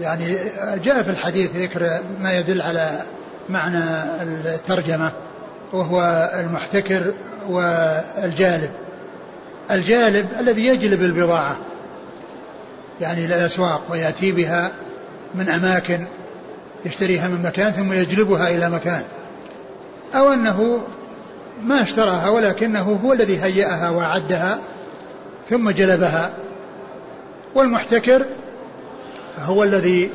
يعني جاء في الحديث ذكر ما يدل على معنى الترجمة وهو المحتكر والجالب. الجالب الذي يجلب البضاعة يعني إلى الأسواق ويأتي بها من أماكن يشتريها من مكان ثم يجلبها إلى مكان. أو أنه ما اشتراها ولكنه هو الذي هيأها وأعدها ثم جلبها. والمحتكر هو الذي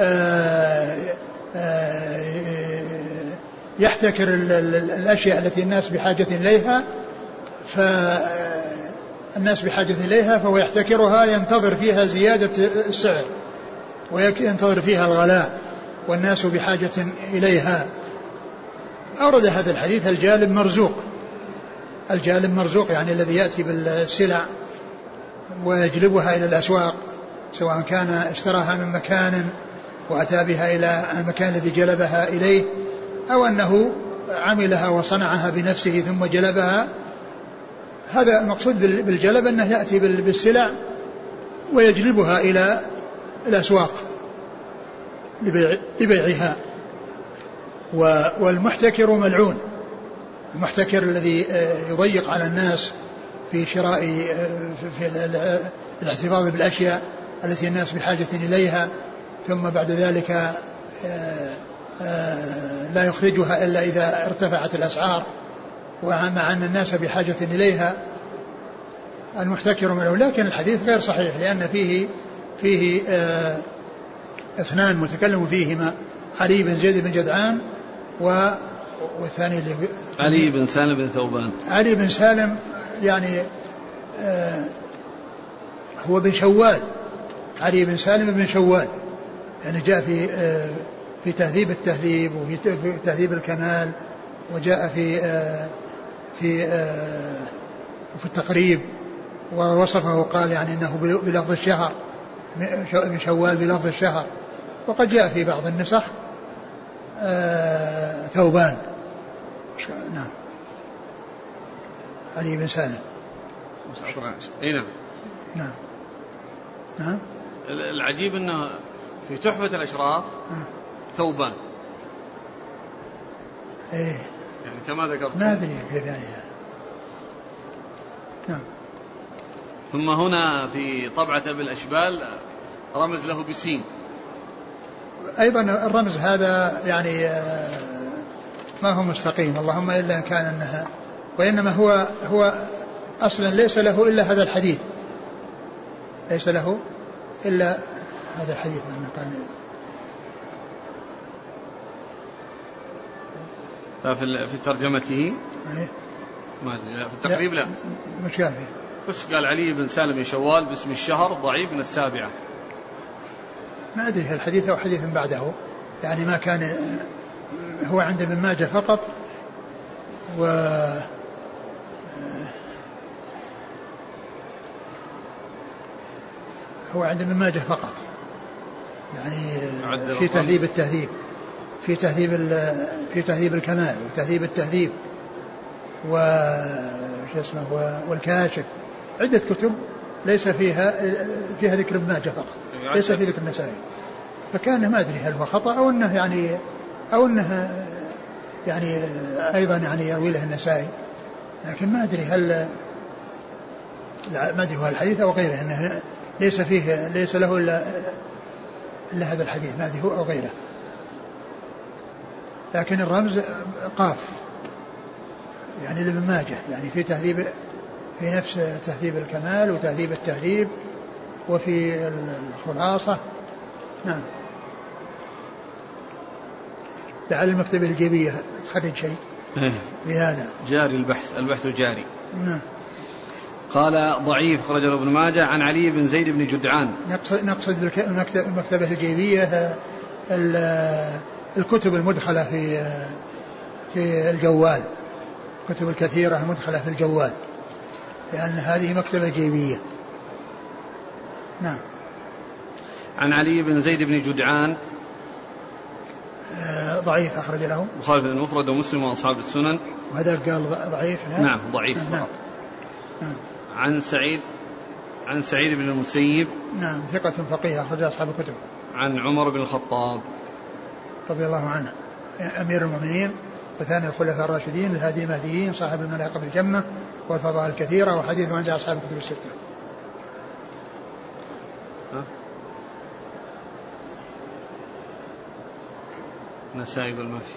آه، آه، يحتكر الأشياء التي الناس بحاجة إليها الناس بحاجة إليها فهو يحتكرها ينتظر فيها زيادة السعر وينتظر فيها الغلاء والناس بحاجة إليها. أورد هذا الحديث الجالب مرزوق. الجالب مرزوق يعني الذي يأتي بالسلع ويجلبها إلى الأسواق سواء كان اشتراها من مكان وأتى بها إلى المكان الذي جلبها إليه. أو أنه عملها وصنعها بنفسه ثم جلبها. هذا المقصود بالجلب أنه يأتي بالسلع ويجلبها إلى الأسواق لبيعها. والمحتكر ملعون. المحتكر الذي آه، يضيق على الناس في شراء آه، في الاحتفاظ بالأشياء التي الناس بحاجة إليها. ثم بعد ذلك آه، لا يخرجها إلا إذا ارتفعت الأسعار ومع أن الناس بحاجة إليها المحتكر منه. لكن الحديث غير صحيح لأن فيه فيه آه اثنان متكلم فيهما علي بن زيد بن جدعان و والثاني اللي علي بن سالم بن ثوبان. علي بن سالم يعني آه هو بن شوال علي بن سالم بن شوال يعني جاء في آه في تهذيب التهذيب وفي تهذيب الكمال وجاء في آه في آه في التقريب ووصفه قال يعني إنه بلفظ الشهر من شوال بلفظ الشهر. وقد جاء في بعض النسخ آه ثوبان. نعم. علي بن سالم. اي نعم. نعم. نعم. العجيب إنه في تحفة الأشراف نعم. ثوبان إيه. يعني كما ذكرت. ما أدري يعني نعم. ثم هنا في طبعة أبي الأشبال رمز له بسين. أيضا الرمز هذا يعني آه، ما هو مستقيم اللهم إلا إن كان أنها وإنما هو هو أصلا ليس له إلا هذا الحديث. ليس له إلا هذا الحديث أنه كان في ترجمته؟ إيه. ما أدري في التقريب لا. مش كافي بس قال علي بن سالم بن شوال باسم الشهر ضعيف من السابعة. ما أدري هل حديث أو حديث بعده. يعني ما كان هو عند ابن ماجه فقط و هو عند ابن ماجه فقط. يعني في تهذيب التهذيب. في تهذيب في تهذيب الكمال وتهذيب التهذيب و شو اسمه والكاشف. عدة كتب ليس فيها فيها ذكر ابن ماجه فقط يعني ليس في ذكر النسائي. فكان ما أدري هل هو خطأ أو إنه يعني أو إنه يعني أيضا يعني يروي له النسائي. لكن ما أدري هل ما أدري هو الحديث أو غيره إنه ليس فيه ليس له إلا إلا هذا الحديث ما أدري هو أو غيره. لكن الرمز قاف. يعني لابن ماجه يعني في تهذيب في نفس تهذيب الكمال وتهذيب التهذيب وفي الخلاصة. نعم. لعل المكتبة الجيبية تخرج شيء إيه. بهذا. جاري البحث البحث جاري. نعم. قال ضعيف خرج ابن ماجه عن علي بن زيد بن جدعان. نقصد نقصد بالمكتبة الجيبية الكتب المدخلة في في الجوال الكتب الكثيرة المدخلة في الجوال لأن هذه مكتبة جيبية. نعم. عن علي بن زيد بن جدعان. آه ضعيف أخرج له. مخالف المفرد ومسلم وأصحاب السنن. وهذا قال ضعيف نعم, نعم ضعيف نعم. فقط. نعم. عن سعيد عن سعيد بن المسيب. نعم ثقة فقيه أخرج أصحاب الكتب. عن عمر بن الخطاب. رضي الله عنه. أمير المؤمنين وثاني الخلفاء الراشدين الهادي المهديين صاحب المناقب الجمة والفضائل الكثيرة وحديث عند أصحاب الكتب الستة. نسائي يقول ما في.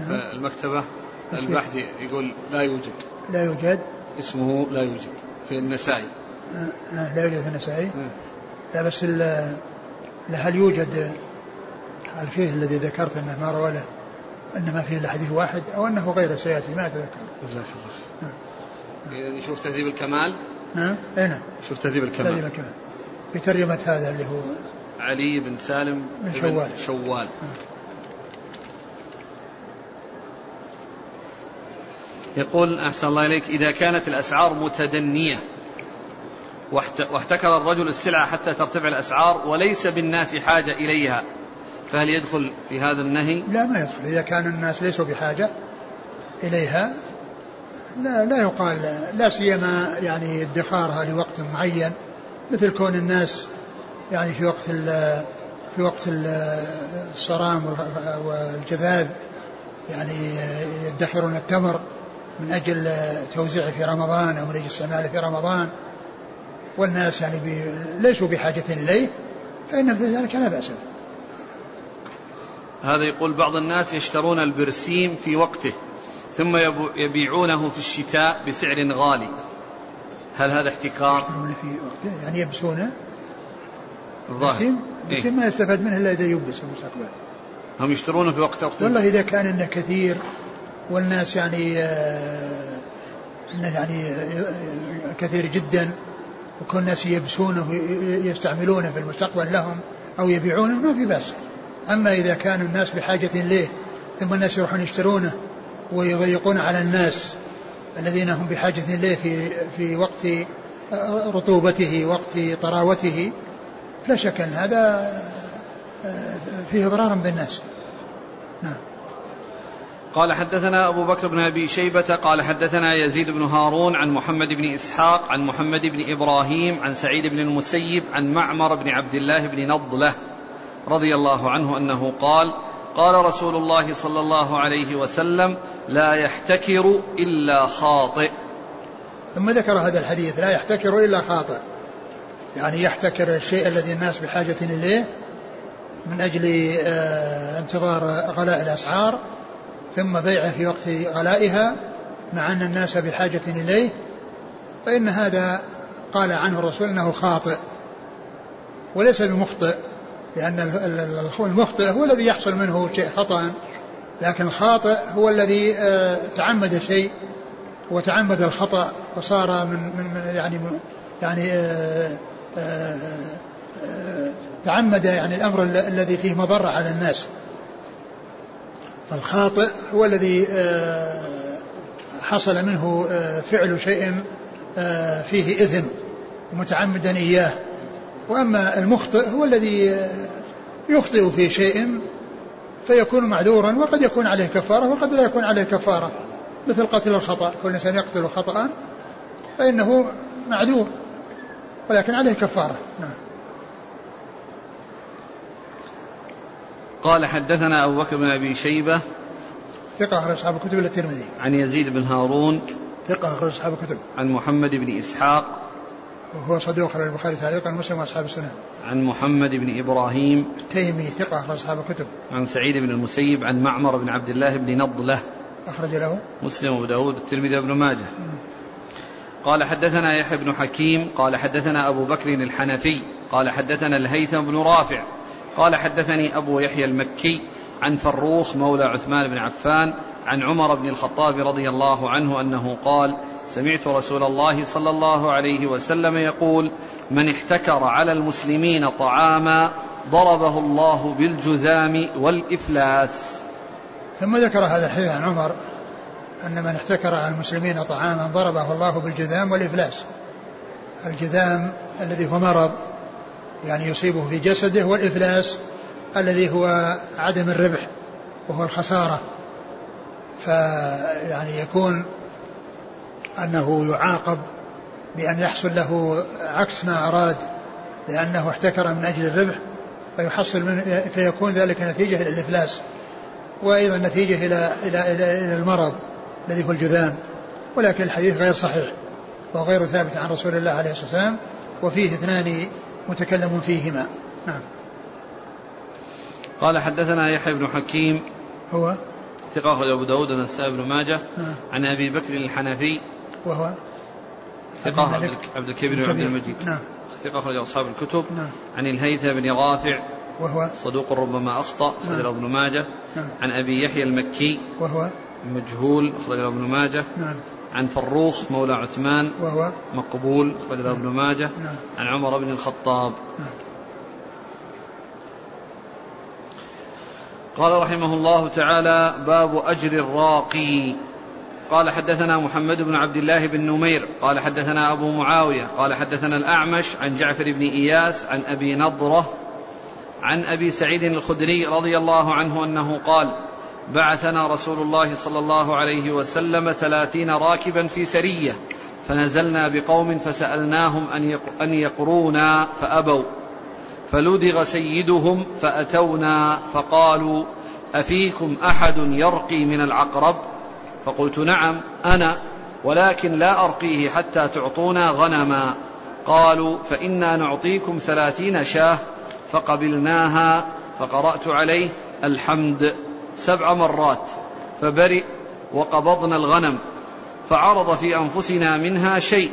نعم. المكتبة البحث يقول لا يوجد. لا يوجد. اسمه لا يوجد في النسائي آه, آه، لا يوجد في النسائي نعم. لا بس هل يوجد هل فيه الذي ذكرت أنه ما روى له؟ انما فيه إلا حديث واحد أو أنه غير سيأتي ما أتذكر. جزاك الله نشوف تهذيب الكمال. نعم. اي نعم. شوف تهذيب الكمال. تهذيب الكمال. في ترجمة هذا اللي هو علي بن سالم بن شوال. شوال. يقول أحسن الله إليك. إذا كانت الأسعار متدنية واحتكر الرجل السلعة حتى ترتفع الأسعار وليس بالناس حاجة إليها. فهل يدخل في هذا النهي؟ لا ما يدخل. إذا كان الناس ليسوا بحاجة إليها لا لا يقال لا سيما يعني ادخارها لوقت معين مثل كون الناس يعني في وقت في وقت الصرام والجذاذ يعني يدخرون التمر من أجل توزيعه في رمضان أو من أجل استعماله في رمضان. والناس يعني ليسوا بحاجة إليه فإن في ذلك لا بأس هذا يقول بعض الناس يشترون البرسيم في وقته ثم يبيعونه في الشتاء بسعر غالي. هل هذا احتكار؟ يشترونه في وقته يعني يبسونه الظاهر. البرسيم؟ إيه؟ ما يستفاد منه إلا إذا يبس في المستقبل. هم يشترونه في وقت وقت والله إذا كان إنه كثير والناس يعني آه يعني آه كثير جدا وكل الناس يبسونه يستعملونه في المستقبل لهم أو يبيعونه ما في بأس. أما إذا كان الناس بحاجة إليه ثم الناس يروحون يشترونه ويضيقون على الناس الذين هم بحاجة إليه في في وقت رطوبته وقت طراوته لا شك أن هذا فيه ضرار بالناس. نعم. قال حدثنا أبو بكر بن أبي شيبة قال حدثنا يزيد بن هارون عن محمد بن إسحاق عن محمد بن إبراهيم عن سعيد بن المسيب عن معمر بن عبد الله بن نضلة رضي الله عنه أنه قال قال رسول الله صلى الله عليه وسلم لا يحتكر إلا خاطئ. ثم ذكر هذا الحديث لا يحتكر إلا خاطئ. يعني يحتكر الشيء الذي الناس بحاجة إليه من أجل آه، انتظار غلاء الأسعار ثم بيعه في وقت غلائها مع أن الناس بحاجة إليه. فإن هذا قال عنه الرسول أنه خاطئ وليس بمخطئ. لأن المخطئ هو الذي يحصل منه شيء خطأ. لكن الخاطئ هو الذي آه، تعمد شيء وتعمد الخطأ وصار من من يعني يعني آه، آه، تعمد يعني الأمر الذي فيه مضرة على الناس. فالخاطئ هو الذي حصل منه فعل شيء فيه إثم متعمدا إياه. وأما المخطئ هو الذي يخطئ في شيء فيكون معذورا وقد يكون عليه كفارة وقد لا يكون عليه كفارة مثل قتل الخطأ كل إنسان يقتل خطأ فإنه معذور ولكن عليه كفارة. نعم. قال حدثنا أبو بكر بن أبي شيبة ثقة أخرج أصحاب الكتب إلى الترمذي. عن يزيد بن هارون ثقة أخرج أصحاب الكتب. عن محمد بن إسحاق وهو صدوق أخرج البخاري تعليقا مسلم وأصحاب السنن عن محمد بن إبراهيم التيمي ثقة أخرج أصحاب الكتب. عن سعيد بن المسيب عن معمر بن عبد الله بن نضلة أخرج له. مسلم وأبو داود الترمذي وابن ماجه. قال حدثنا يحيى بن حكيم قال حدثنا أبو بكر الحنفي قال حدثنا الهيثم بن رافع قال حدثني أبو يحيى المكي عن فروخ مولى عثمان بن عفان عن عمر بن الخطاب رضي الله عنه أنه قال سمعت رسول الله صلى الله عليه وسلم يقول من احتكر على المسلمين طعاما ضربه الله بالجذام والإفلاس ثم ذكر هذا الحديث عن عمر أن من احتكر على المسلمين طعاما ضربه الله بالجذام والإفلاس. الجذام الذي هو مرض يعني يصيبه في جسده والإفلاس الذي هو عدم الربح وهو الخسارة. فيعني يكون أنه يعاقب بأن يحصل له عكس ما أراد لأنه احتكر من أجل الربح فيحصل من فيكون ذلك نتيجة إلى الإفلاس وأيضا نتيجة إلى إلى إلى, إلى المرض الذي هو الجذام ولكن الحديث غير صحيح وغير ثابت عن رسول الله عليه الصلاة والسلام وفيه اثنان متكلم فيهما. نعم. قال حدثنا يحيى بن حكيم هو؟ ثقة أخرج أبو داود والنسائي بن ماجه. نعم. عن أبي بكر الحنفي. وهو ثقة عبد الكبير بن عبد المجيد. نعم. ثقة أخرج أصحاب الكتب. نعم. عن الهيثم بن رافع. وهو صدوق ربما أخطأ أخرج نعم. ابن ماجه. نعم. عن أبي يحيى المكي. وهو مجهول أخرج ابن ماجه. نعم. عن فروخ مولى عثمان. وهو مقبول أخرج له ابن ماجه. نعم. عن عمر بن الخطاب. نعم. قال رحمه الله تعالى باب أجر الراقي. قال حدثنا محمد بن عبد الله بن نمير قال حدثنا أبو معاوية قال حدثنا الأعمش عن جعفر بن إياس عن أبي نضرة عن أبي سعيد الخدري رضي الله عنه أنه قال بعثنا رسول الله صلى الله عليه وسلم ثلاثين راكبا في سرية فنزلنا بقوم فسألناهم أن يقرونا فأبوا. فلدغ سيدهم فأتونا فقالوا أفيكم أحد يرقي من العقرب؟ فقلت نعم أنا ولكن لا أرقيه حتى تعطونا غنما. قالوا فإنا نعطيكم ثلاثين شاه فقبلناها فقرأت عليه الحمد سبع مرات فبرئ وقبضنا الغنم فعرض في أنفسنا منها شيء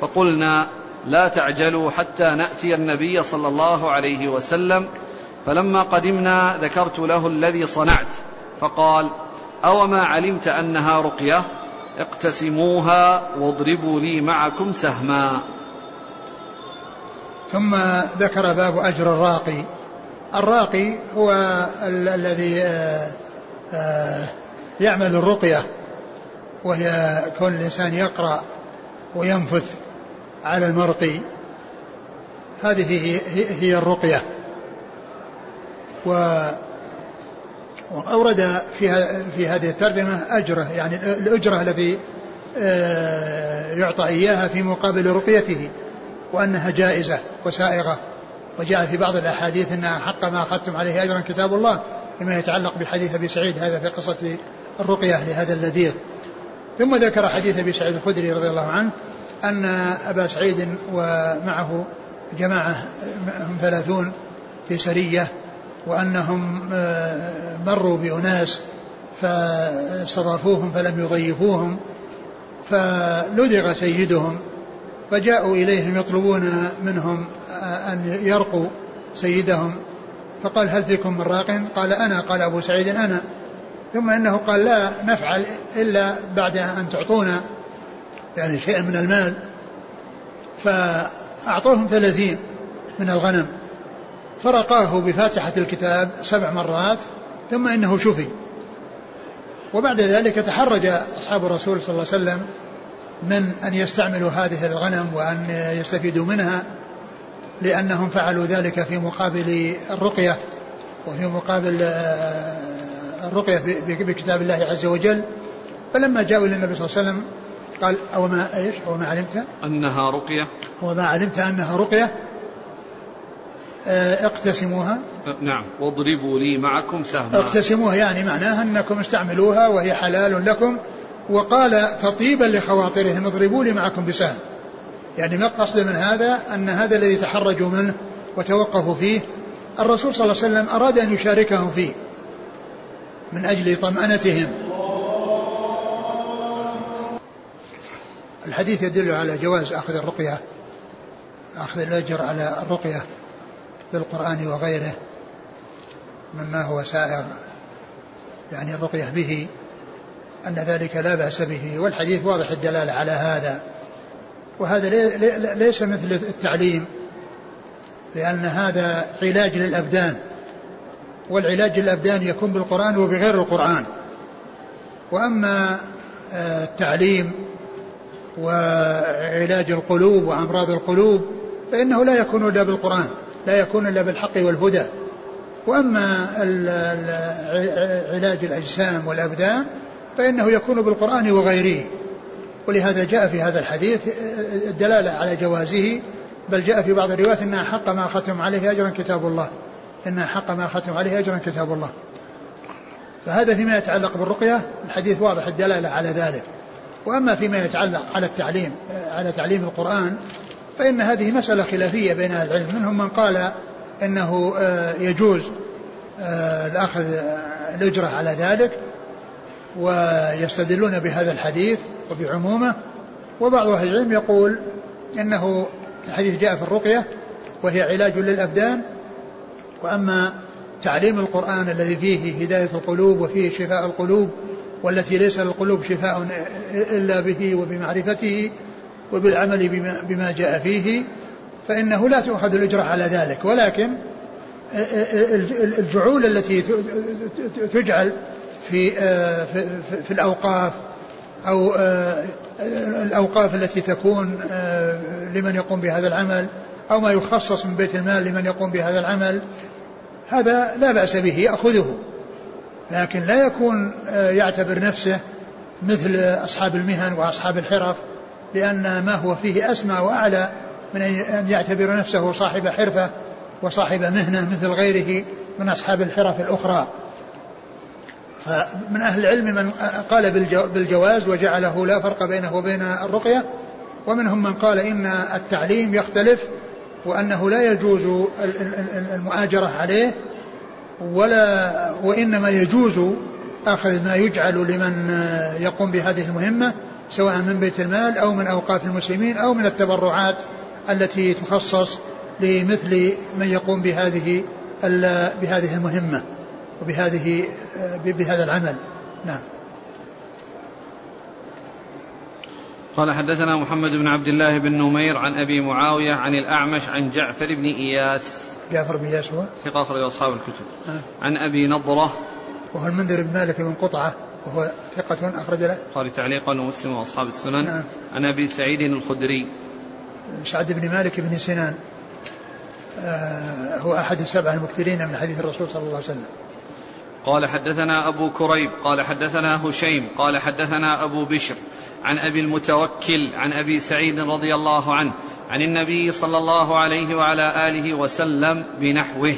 فقلنا لا تعجلوا حتى نأتي النبي صلى الله عليه وسلم. فلما قدمنا ذكرت له الذي صنعت. فقال اوما علمت أنها رقية؟ اقتسموها واضربوا لي معكم سهما. ثم ذكر باب أجر الراقي. الراقي هو ال- الذي آه، آه، يعمل الرقية وهي كون الإنسان يقرأ وينفث. على المرقي هذه هي, هي الرقية. و وأورد في في هذه الترجمة أجرة يعني الأجرة التي آه، يعطى إياها في مقابل رقيته وأنها جائزة وسائغة. وجاء في بعض الأحاديث أنها حق ما أخذتم عليه أجرا كتاب الله فيما يتعلق بحديث أبي سعيد هذا في قصة الرقية لهذا اللذيذ. ثم ذكر حديث أبي سعيد الخدري رضي الله عنه أن أبا سعيد ومعه جماعة هم ثلاثون في سرية وأنهم آه، مروا بأناس فاستضافوهم فلم يضيفوهم فلدغ سيدهم فجاءوا إليهم يطلبون منهم آه، أن يرقوا سيدهم فقال هل فيكم من راق؟ قال أنا قال أبو سعيد أنا ثم إنه قال لا نفعل إلا بعد أن تعطونا. يعني شيئا من المال فأعطوهم ثلاثين من الغنم. فرقاه بفاتحة الكتاب سبع مرات ثم إنه شفي. وبعد ذلك تحرج أصحاب الرسول صلى الله عليه وسلم من أن يستعملوا هذه الغنم وأن يستفيدوا منها لأنهم فعلوا ذلك في مقابل الرقية وفي مقابل آه، الرقية بكتاب الله عز وجل. فلما جاءوا إلى النبي صلى الله عليه وسلم قال أو ما إيش؟ أو ما علمت؟ أنها رقية. أو ما علمت أنها رقية. آه، اقتسموها. نعم. واضربوا لي معكم سهما. اقتسموها يعني معناها أنكم استعملوها وهي حلال لكم. وقال تطيبا لخواطرهم اضربوا لي معكم بسهم. يعني ما القصد من هذا؟ أن هذا الذي تحرجوا منه وتوقفوا فيه الرسول صلى الله عليه وسلم أراد أن يشاركهم فيه من أجل طمأنتهم. الحديث يدل على جواز أخذ الرقية أخذ الأجر على الرقية بالقرآن وغيره مما هو سائر يعني الرقية به أن ذلك لا بأس به والحديث واضح الدلالة على هذا. وهذا ليس مثل التعليم لأن هذا علاج للأبدان. والعلاج للأبدان يكون بالقرآن وبغير القرآن. وأما آه، التعليم وعلاج القلوب وأمراض القلوب فإنه لا يكون إلا بالقرآن لا يكون إلا بالحق والهدى. وأما علاج الأجسام والأبدان فإنه يكون بالقرآن وغيره. ولهذا جاء في هذا الحديث الدلالة على جوازه بل جاء في بعض الروايات أنها حق ما ختم عليه أجرا كتاب الله. إنها حق ما ختم عليه أجرا كتاب الله. فهذا فيما يتعلق بالرقية الحديث واضح الدلالة على ذلك. وأما فيما يتعلق على التعليم على تعليم القرآن فإن هذه مسألة خلافية بين أهل العلم. منهم من قال إنه آه، يجوز آه، الأخذ الأجرة على ذلك ويستدلون بهذا الحديث وبعمومه. وبعض أهل العلم يقول إنه الحديث جاء في الرقية وهي علاج للأبدان. وأما تعليم القرآن الذي فيه هداية القلوب وفيه شفاء القلوب والتي ليس للقلوب شفاء إلا به وبمعرفته وبالعمل بما, جاء فيه فإنه لا تؤخذ الإجرة على ذلك. ولكن الجعول التي تجعل في, في الأوقاف أو الأوقاف التي تكون لمن يقوم بهذا العمل أو ما يخصص من بيت المال لمن يقوم بهذا العمل هذا لا بأس به يأخذه. لكن لا يكون يعتبر نفسه مثل أصحاب المهن وأصحاب الحرف لأن ما هو فيه أسمى وأعلى من أن يعتبر نفسه صاحب حرفة وصاحب مهنة مثل غيره من أصحاب الحرف الأخرى. فمن أهل العلم من قال بالجواز وجعله لا فرق بينه وبين الرقية ومنهم من قال إن التعليم يختلف وأنه لا يجوز المؤاجرة عليه ولا وإنما يجوز أخذ ما يجعل لمن يقوم بهذه المهمة سواء من بيت المال أو من أوقاف المسلمين أو من التبرعات التي تخصص لمثل من يقوم بهذه بهذه المهمة وبهذه بهذا العمل. نعم. قال حدثنا محمد بن عبد الله بن نمير عن أبي معاوية عن الأعمش عن جعفر بن إياس. جعفر بن هو؟ ثقة أخرج أصحاب الكتب. آه. عن أبي نضرة. وهو المنذر بن مالك بن قطعة وهو ثقة أخرج له. قال تعليقا ومسلم وأصحاب السنن. نعم. عن أبي سعيد الخدري. سعد بن مالك بن سنان. آه هو أحد السبعة المكثرين من حديث الرسول صلى الله عليه وسلم. قال حدثنا أبو كريب قال حدثنا هشيم قال حدثنا أبو بشر. عن أبي المتوكل عن أبي سعيد رضي الله عنه. عن النبي صلى الله عليه وعلى آله وسلم بنحوه.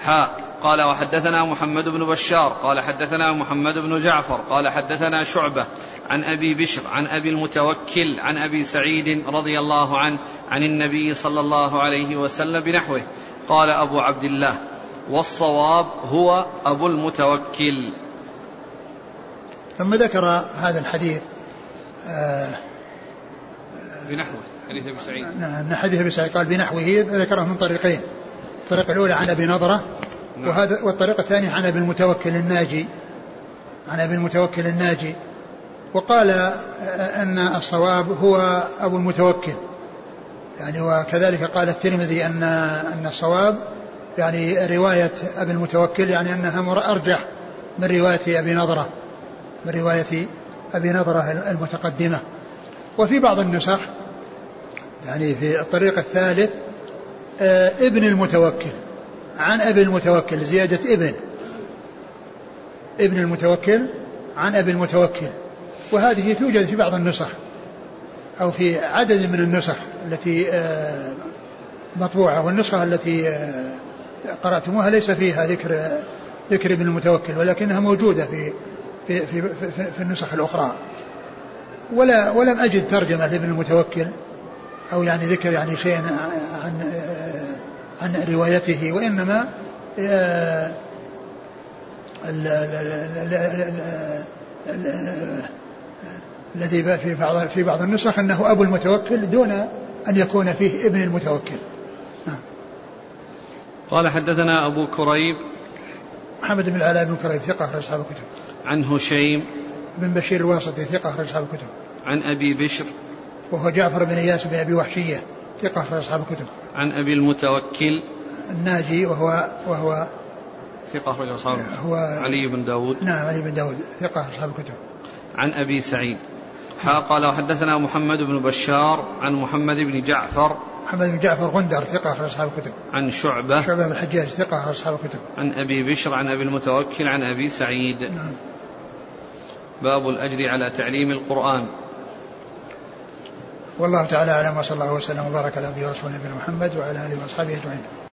حاء قال وحدثنا محمد بن بشار قال حدثنا محمد بن جعفر قال حدثنا شعبة عن أبي بشر عن أبي المتوكل عن أبي سعيد رضي الله عنه عن النبي صلى الله عليه وسلم بنحوه. قال أبو عبد الله والصواب هو أبو المتوكل. ثم ذكر هذا الحديث آه بنحوه. حديث أبي سعيد. نعم حديث أبي سعيد قال بنحوه ذكره من طريقين. الطريقة الأولى عن أبي نضرة نعم. وهذا والطريقة الثانية عن أبي المتوكل الناجي. عن أبي المتوكل الناجي. وقال أن الصواب هو أبو المتوكل. يعني وكذلك قال الترمذي ان أن الصواب يعني رواية أبي المتوكل يعني أنها أرجح من رواية أبي نضرة من رواية أبي نضرة المتقدمة. وفي بعض النسخ يعني في الطريق الثالث آه ابن المتوكل. عن أبي المتوكل زيادة ابن. ابن المتوكل عن أبي المتوكل. وهذه توجد في بعض النسخ أو في عدد من النسخ التي آه مطبوعة والنسخة التي آه قرأتموها ليس فيها ذكر ذكر ابن المتوكل ولكنها موجودة في في في, في, في النسخ الأخرى. ولا ولم أجد ترجمة لابن المتوكل. أو يعني ذكر يعني شيء عن عن روايته وإنما الذي في بعض في بعض النسخ أنه أبو المتوكل دون أن يكون فيه ابن المتوكل. نعم. قال حدثنا أبو كريب محمد بن العلاء بن كريب ثقة أخرج أصحاب الكتب. عن هشيم بن بشير الواسطي ثقة أخرج أصحاب الكتب. عن أبي بشر وهو جعفر بن إياس بن أبي وحشية ثقة أخرج أصحاب الكتب. عن أبي المتوكل الناجي وهو وهو ثقة أخرج أصحاب هو علي بن داود نعم علي بن داود ثقة أصحاب الكتب. عن أبي سعيد قال وحدثنا محمد بن بشار عن محمد بن جعفر محمد بن جعفر غندر ثقة أخرج أصحاب الكتب. عن شعبة شعبة بن الحجاج ثقة أخرج أصحاب الكتب. عن أبي بشر عن أبي المتوكل عن أبي سعيد. نعم. باب الأجر على تعليم القرآن. والله تعالى أعلم وصلى الله وسلم وبارك على نبينا محمد وعلى آله وأصحابه أجمعين.